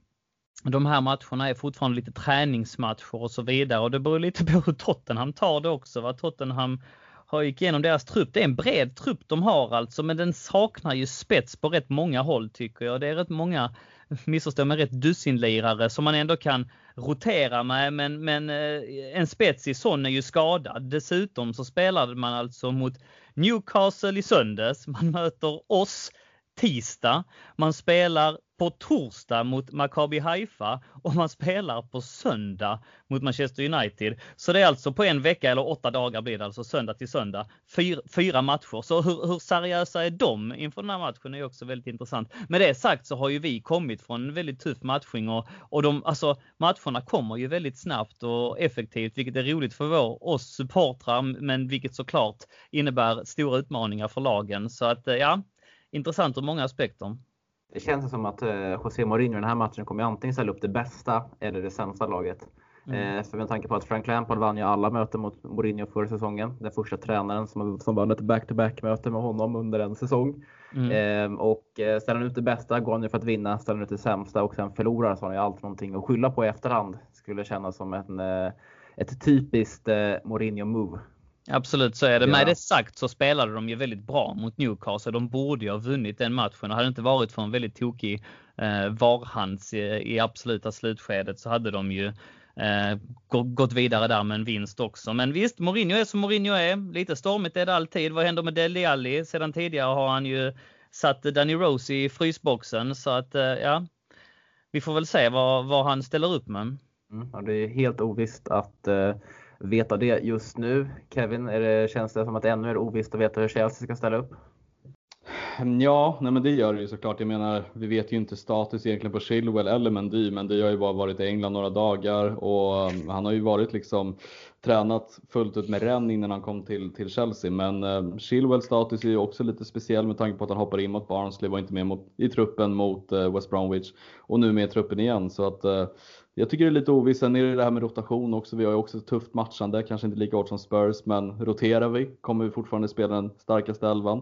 de här matcherna är fortfarande lite träningsmatcher och så vidare och det beror lite på hur Tottenham tar det också. Va? Tottenham har gick igenom deras trupp. Det är en bred trupp de har alltså, men den saknar ju spets på rätt många håll tycker jag. Det är rätt många missförstå mig rätt, dussinlirare som man ändå kan rotera med. Men, men eh, en spets i sån är ju skadad. Dessutom så spelade man alltså mot Newcastle i söndags. Man möter oss tisdag. Man spelar på torsdag mot Maccabi Haifa och man spelar på söndag mot Manchester United. Så det är alltså på en vecka eller åtta dagar blir det alltså söndag till söndag. Fyra, fyra matcher. Så hur, hur seriösa är de inför den här matchen är också väldigt intressant. Med det sagt så har ju vi kommit från en väldigt tuff matchning och, och de, alltså, matcherna kommer ju väldigt snabbt och effektivt, vilket är roligt för vår, oss supportrar, men vilket såklart innebär stora utmaningar för lagen. Så att eh, ja, intressant ur många aspekter.
Det känns som att eh, José Mourinho i den här matchen kommer antingen ställa upp det bästa eller det sämsta laget. Mm. Eh, för med tanke på att Frank Lampard vann ju alla möten mot Mourinho förra säsongen. Den första tränaren som, som vann ett back-to-back möte med honom under en säsong. Mm. Ehm, och eh, ställer han ut det bästa går han ju för att vinna. Ställer han ut det sämsta och sen förlorar så har han ju alltid någonting att skylla på i efterhand. Skulle kännas som en, ett typiskt Mourinho-move.
Absolut så är det. Ja. Med det sagt så spelade de ju väldigt bra mot Newcastle. De borde ju ha vunnit den matchen. Och hade det inte varit för en väldigt tokig eh, varhands i, i absoluta slutskedet så hade de ju eh, gått vidare där med en vinst också. Men visst, Mourinho är som Mourinho är. Lite stormigt är det alltid. Vad händer med Dele Alli? Sedan tidigare har han ju satt Danny Rose i frysboxen. Så att eh, ja, vi får väl se vad, vad han ställer upp med.
Mm, det är helt ovisst att eh veta det just nu. Kevin, är det, känns det som att det ännu är ovisst att veta hur Chelsea ska ställa upp?
Ja, nej men det gör det ju såklart. Jag menar, vi vet ju inte status egentligen på Chilwell eller Mendy, men det har ju bara varit i England några dagar och mm, han har ju varit liksom tränat fullt ut med Rennes innan han kom till, till Chelsea. Men eh, Chilwells status är ju också lite speciell med tanke på att han hoppar in mot Barnsley, var inte med mot, i truppen mot eh, West Bromwich och nu med i truppen igen. Så att eh, jag tycker det är lite ovisst. Sen är det det här med rotation också. Vi har ju också ett tufft matchande, kanske inte lika hårt som Spurs, men roterar vi kommer vi fortfarande spela den starkaste elvan.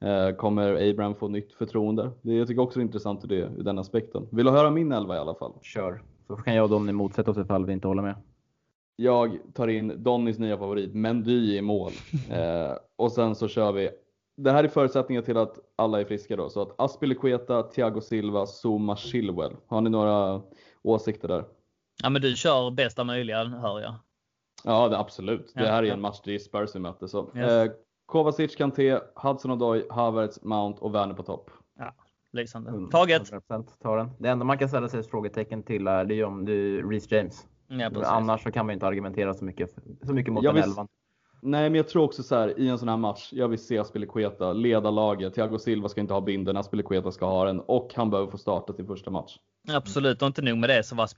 Eh, kommer Abraham få nytt förtroende? Det, jag tycker också är intressant ur, det, ur den aspekten. Vill du höra min elva i alla fall?
Kör, så kan jag och Donny motsätta oss ifall vi inte håller med.
Jag tar in Donnys nya favorit, Mendy i mål. Eh, och sen så kör vi det här är förutsättningar till att alla är friska då. Så att Aspilicueta, Thiago Silva, Zuma, Chilwell. Har ni några åsikter där?
Ja men du kör bästa möjliga hör jag.
Ja det, absolut. Ja, det här är en match det är Spurs vi möter. Så, yes. eh, Kovacic, Kanté, Hudson Odoi, Havertz, Mount och Werner på topp.
Ja, lysande. Taget!
100% tar den. Det enda man kan ställa sig ett frågetecken till är, det är om du Reece James. Ja, Annars så kan man inte argumentera så mycket, så mycket mot ja, den elvan.
Nej, men jag tror också så här i en sån här match. Jag vill se Aspilicueta leda laget. Thiago Silva ska inte ha binden, Aspilicueta ska ha den och han behöver få starta sin första match.
Absolut, och inte nog med det så var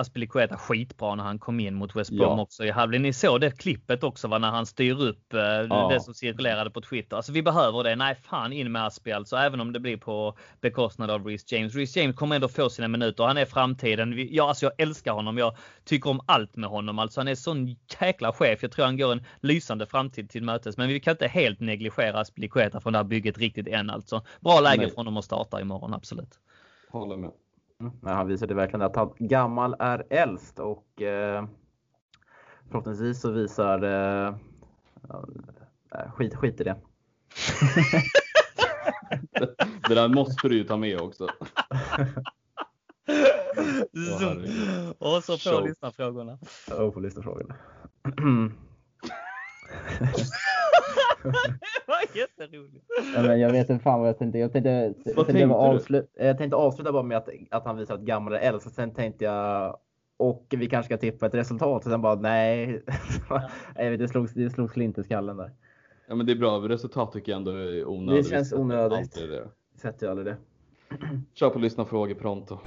Aspilicueta skitbra när han kom in mot West Brom ja. också i halvlek. Ni såg det klippet också va, när han styr upp eh, ja. det som cirkulerade på Twitter. Alltså vi behöver det. Nej, fan in med Aspi alltså, även om det blir på bekostnad av Reece James. Reece James kommer ändå få sina minuter. Han är framtiden. Ja, alltså jag älskar honom. Jag tycker om allt med honom. Alltså han är sån jäkla chef. Jag tror han går en lysande framtid till mötes. Men vi kan inte helt negligera Aspilicueta från det här bygget riktigt än alltså. Bra läge Nej. för honom att starta imorgon, absolut.
Håller med.
Mm. han visade verkligen att han gammal är äldst och eh, förhoppningsvis så visar eh, skit, skit i det.
det där måste du ju ta med också.
och så på lyssnarfrågorna.
Och på lyssnarfrågorna.
det var jätteroligt.
Ja, men jag vet inte fan vad jag tänkte. Jag tänkte, jag tänkte, tänkte avsluta, jag tänkte avsluta bara med att, att han visar att gammal äldst. Sen tänkte jag och vi kanske ska tippa ett resultat. Och sen bara nej. Ja. det, slogs, det slogs slint i skallen där.
Ja men det är bra. Resultat tycker jag ändå är onödigt.
Det känns onödigt. Sätter ju aldrig det.
Kör på lyssna frågor pronto.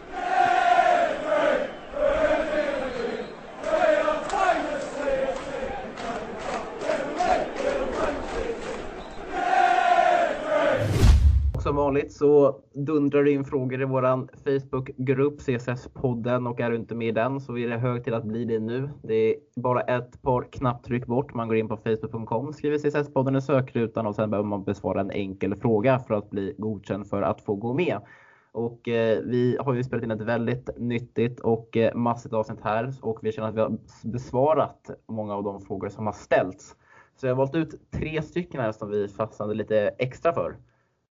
som vanligt så dundrar det in frågor i våran Facebookgrupp CSS-podden och är du inte med i den så är det hög till att bli det nu. Det är bara ett par knapptryck bort. Man går in på facebook.com, skriver CSS-podden i sökrutan och sen behöver man besvara en enkel fråga för att bli godkänd för att få gå med. Och eh, vi har ju spelat in ett väldigt nyttigt och eh, massigt avsnitt här och vi känner att vi har besvarat många av de frågor som har ställts. Så jag har valt ut tre stycken här som vi fastnade lite extra för.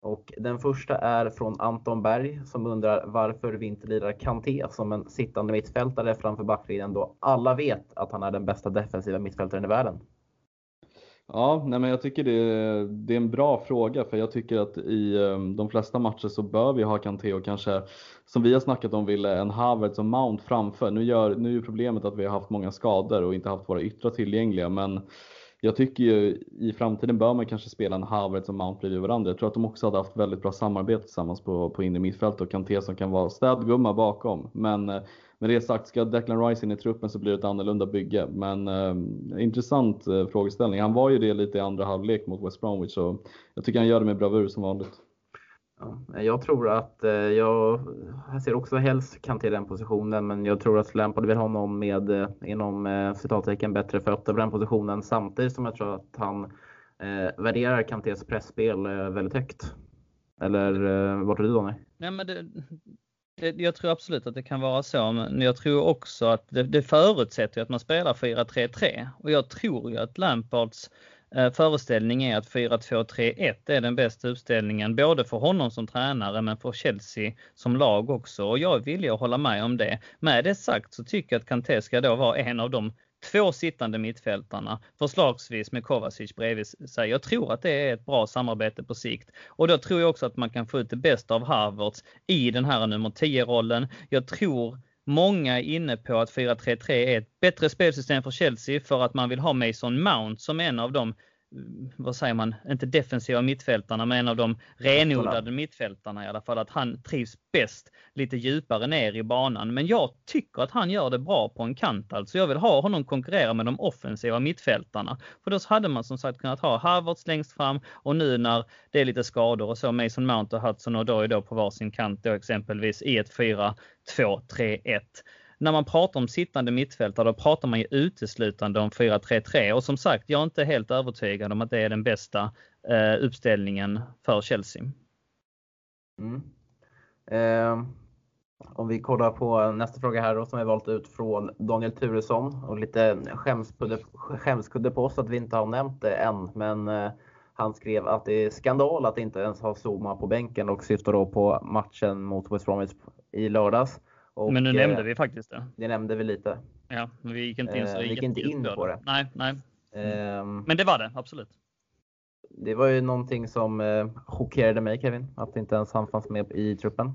Och den första är från Anton Berg som undrar varför vi inte lirar Kanté som en sittande mittfältare framför backlinjen då alla vet att han är den bästa defensiva mittfältaren i världen.
Ja, nej men jag tycker det är, det är en bra fråga för jag tycker att i ehm, de flesta matcher så bör vi ha Kanté och kanske som vi har snackat om ville en Havertz och Mount framför. Nu, gör, nu är problemet att vi har haft många skador och inte haft våra yttrar tillgängliga men jag tycker ju i framtiden bör man kanske spela en Havertz och Mount bredvid varandra. Jag tror att de också hade haft väldigt bra samarbete tillsammans på, på inre mittfält och Kanté som kan vara städgumma bakom. Men eh, med det sagt, ska Declan Rice in i truppen så blir det ett annorlunda bygge. Men eh, intressant eh, frågeställning. Han var ju det lite i andra halvlek mot West Bromwich och jag tycker han gör det med bravur som vanligt.
Ja, jag tror att eh, jag, jag ser också helst Kanté i den positionen, men jag tror att Lampard vill ha någon med eh, inom eh, citattecken bättre fötter på den positionen samtidigt som jag tror att han eh, värderar Kantés pressspel väldigt högt. Eller eh, vad tror du Donny?
Nej, men det, det, jag tror absolut att det kan vara så, men jag tror också att det, det förutsätter att man spelar 4-3-3 och jag tror ju att Lampards Eh, Eh, föreställning är att 4-2-3-1 är den bästa uppställningen både för honom som tränare men för Chelsea som lag också och jag är villig att hålla med om det. Med det sagt så tycker jag att Kanté ska då vara en av de två sittande mittfältarna, förslagsvis med Kovacic bredvid sig. Jag tror att det är ett bra samarbete på sikt. Och då tror jag också att man kan få ut det bästa av Harvards i den här nummer 10-rollen. Jag tror Många är inne på att 4-3-3 är ett bättre spelsystem för Chelsea för att man vill ha Mason Mount som en av de vad säger man, inte defensiva mittfältarna, men en av de renodlade mittfältarna i alla fall, att han trivs bäst lite djupare ner i banan. Men jag tycker att han gör det bra på en kant alltså. Jag vill ha honom konkurrera med de offensiva mittfältarna. För då hade man som sagt kunnat ha Havertz längst fram och nu när det är lite skador och så Mason Mount och Hudson och då är då på varsin kant då exempelvis i ett 4-2-3-1 när man pratar om sittande mittfältare då pratar man ju uteslutande om 4-3-3 och som sagt jag är inte helt övertygad om att det är den bästa eh, uppställningen för Chelsea.
Mm. Eh, om vi kollar på nästa fråga här då som vi valt ut från Daniel Turesson och lite skämskudde, skämskudde på oss att vi inte har nämnt det än men eh, han skrev att det är skandal att inte ens ha Zuma på bänken och syftar då på matchen mot West Bromwich i lördags.
Och, men nu nämnde eh, vi faktiskt det.
Det nämnde vi lite.
Ja, men vi gick inte in så
eh, vi gick inte in på det.
Nej, nej. Mm. Men det var det, absolut.
Det var ju någonting som eh, chockerade mig Kevin, att inte ens han fanns med i truppen.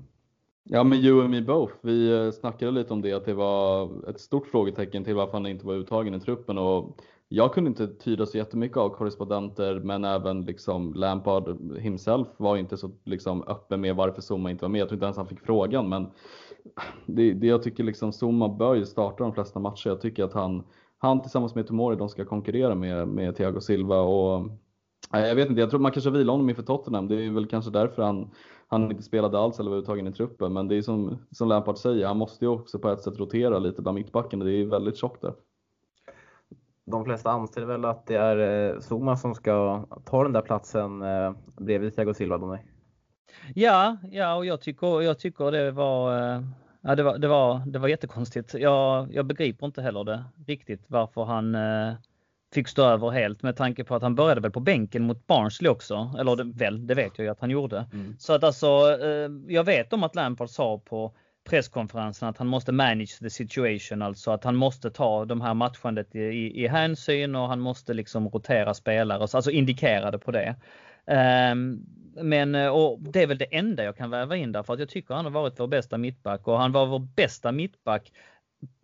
Ja, men you and me both. Vi snackade lite om det, att det var ett stort frågetecken till varför han inte var uttagen i truppen och jag kunde inte tyda så jättemycket av korrespondenter, men även liksom Lampard himself var inte så liksom öppen med varför Zuma inte var med. Jag tror inte ens han fick frågan, men det, det jag tycker liksom Zuma bör ju starta de flesta matcher. Jag tycker att han, han tillsammans med Tomori, de ska konkurrera med, med Thiago Silva och jag vet inte, jag tror man kanske vilar honom inför Tottenham. Det är väl kanske därför han, han inte spelade alls eller var uttagen i truppen. Men det är som, som Lampard säger, han måste ju också på ett sätt rotera lite bland mittbacken det är väldigt tjockt där.
De flesta anser väl att det är eh, Zuma som ska ta den där platsen eh, bredvid Thiago Silva, Donny?
Ja, ja och jag tycker, jag tycker det var eh, Ja, det var, det var, det var jättekonstigt. Jag, jag begriper inte heller det riktigt varför han eh, fick stå över helt med tanke på att han började väl på bänken mot Barnsley också. Eller det, väl, det vet jag ju att han gjorde. Mm. Så att alltså, eh, jag vet om att Lampard sa på presskonferensen att han måste manage the situation, alltså att han måste ta de här matchandet i, i, i hänsyn och han måste liksom rotera spelare, alltså indikerade på det. Um, men eh, och det är väl det enda jag kan väva in där för att jag tycker han har varit vår bästa mittback och han var vår bästa mittback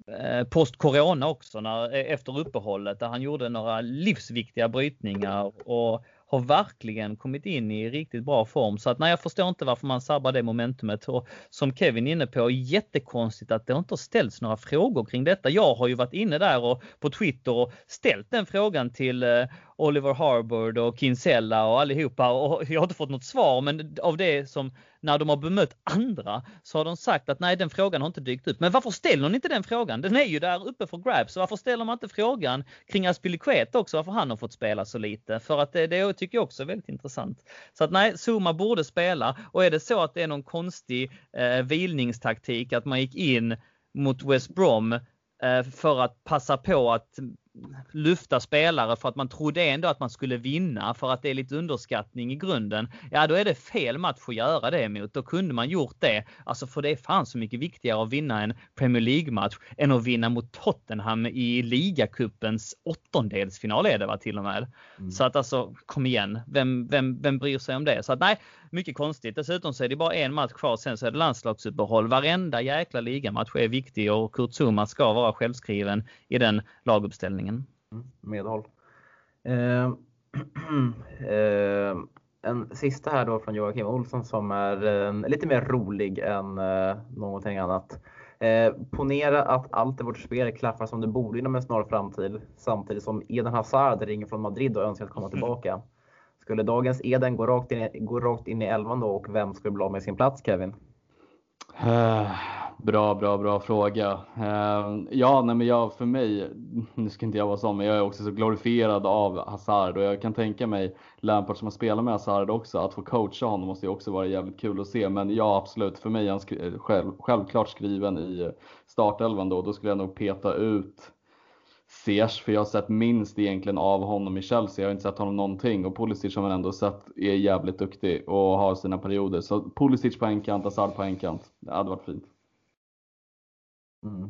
eh, post corona också när, eh, efter uppehållet där han gjorde några livsviktiga brytningar och har verkligen kommit in i riktigt bra form. Så att nej, jag förstår inte varför man sabbar det momentumet. Och som Kevin är inne på, jättekonstigt att det inte har ställts några frågor kring detta. Jag har ju varit inne där och på Twitter och ställt den frågan till eh, Oliver Harbord och Kinsella och allihopa och jag har inte fått något svar men av det som när de har bemött andra så har de sagt att nej den frågan har inte dykt upp. Men varför ställer ni inte den frågan? Den är ju där uppe för grabs. Så varför ställer man inte frågan kring Aspilicueta också varför han har fått spela så lite? För att det, det tycker jag också är väldigt intressant. Så att nej, Zuma borde spela och är det så att det är någon konstig eh, vilningstaktik att man gick in mot West Brom eh, för att passa på att lyfta spelare för att man trodde ändå att man skulle vinna för att det är lite underskattning i grunden. Ja, då är det fel match att göra det mot. Då kunde man gjort det. Alltså för det är fan så mycket viktigare att vinna en Premier League-match än att vinna mot Tottenham i ligacupens åttondelsfinal är det va till och med. Mm. Så att alltså kom igen, vem, vem, vem bryr sig om det? Så att nej, mycket konstigt. Dessutom så är det bara en match kvar, sen så är det landslagsuppehåll. Varenda jäkla ligamatch är viktig och Kurt Zuma ska vara självskriven i den laguppställningen.
Mm, medhåll. Eh, eh, en sista här då från Joakim Olsson som är eh, lite mer rolig än eh, någonting annat. Eh, ponera att allt i vårt spel klaffar som det borde inom en snar framtid samtidigt som Eden Hazard ringer från Madrid och önskar att komma tillbaka. Skulle dagens Eden gå rakt in, gå rakt in i elvan då och vem skulle bli av med sin plats Kevin?
Uh, bra, bra, bra fråga. Uh, ja, nej, men jag, för mig, nu ska inte jag vara sån, men jag är också så glorifierad av Hazard och jag kan tänka mig Lampard som har spelat med Hazard också, att få coacha honom måste ju också vara jävligt kul att se. Men ja, absolut, för mig är han skri själv, självklart skriven i startelvan då. Då skulle jag nog peta ut Ziyech, för jag har sett minst egentligen av honom i Chelsea. Jag har inte sett honom någonting och Pulisic har man ändå sett är jävligt duktig och har sina perioder. Så Pulisic på en kant, Hazard på en kant. Det hade varit fint.
Mm.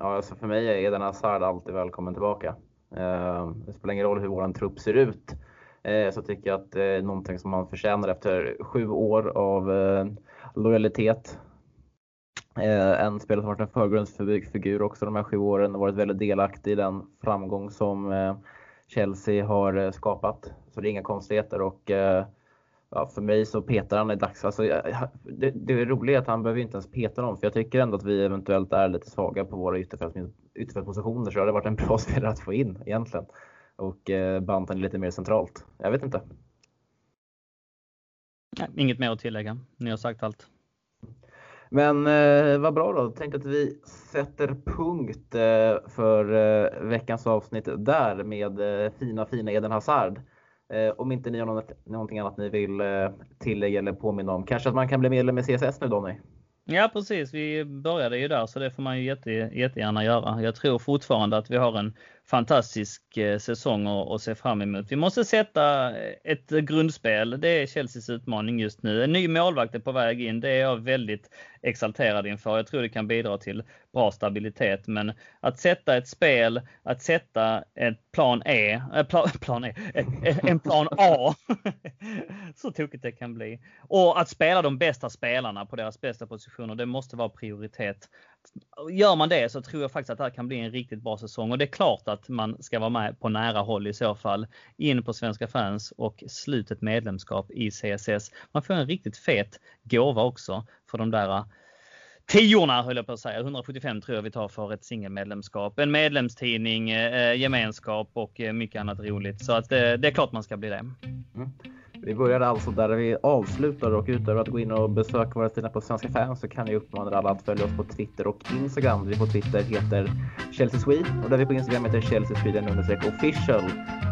Ja, alltså för mig är Eden Hazard alltid välkommen tillbaka. Eh, det spelar ingen roll hur vår trupp ser ut. Eh, så tycker jag att det är någonting som man förtjänar efter sju år av eh, lojalitet Eh, en spelare som varit en förgrundsfigur också de här sju åren och varit väldigt delaktig i den framgång som eh, Chelsea har eh, skapat. Så det är inga konstigheter och eh, ja, för mig så petar han i dags. Alltså, det, det är roligt att han behöver inte ens peta dem för jag tycker ändå att vi eventuellt är lite svaga på våra ytterfältspositioner så det hade varit en bra spelare att få in egentligen. Och eh, banten lite mer centralt. Jag vet inte.
Inget mer att tillägga. Ni har sagt allt.
Men eh, vad bra då. Tänk att vi sätter punkt eh, för eh, veckans avsnitt där med eh, fina, fina Eden Hazard. Eh, om inte ni har något, någonting annat ni vill eh, tillägga eller påminna om. Kanske att man kan bli medlem i CSS nu Donny?
Ja precis, vi började ju där så det får man ju jätte, jättegärna göra. Jag tror fortfarande att vi har en fantastisk eh, säsong att se fram emot. Vi måste sätta eh, ett grundspel. Det är Chelseas utmaning just nu. En ny målvakt är på väg in. Det är jag väldigt exalterad inför. Jag tror det kan bidra till bra stabilitet. Men att sätta ett spel, att sätta ett plan E, eh, äh, plan, plan E, en plan A så tokigt det kan bli. Och att spela de bästa spelarna på deras bästa positioner, det måste vara prioritet. Gör man det så tror jag faktiskt att det här kan bli en riktigt bra säsong och det är klart att man ska vara med på nära håll i så fall. In på Svenska fans och slutet medlemskap i CSS. Man får en riktigt fet gåva också för de där eh, tiorna höll jag på att säga. 175 tror jag vi tar för ett singelmedlemskap. En medlemstidning, eh, eh gemenskap och eh, mycket annat roligt. Så att det, det är klart man ska bli det. Mm.
Vi börjar alltså där vi avslutar och utöver att gå in och besöka våra sidor på Svenska fans så kan jag uppmana alla att följa oss på Twitter och Instagram. Vi på Twitter heter Chelsea Swede och där vi på Instagram heter Chelsea Sweden official.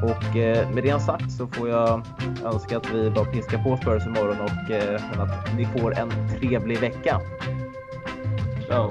Och eh, med det sagt så får jag önska att vi bara piskar på Spurs imorgon och eh, att ni får en trevlig vecka.
Ciao.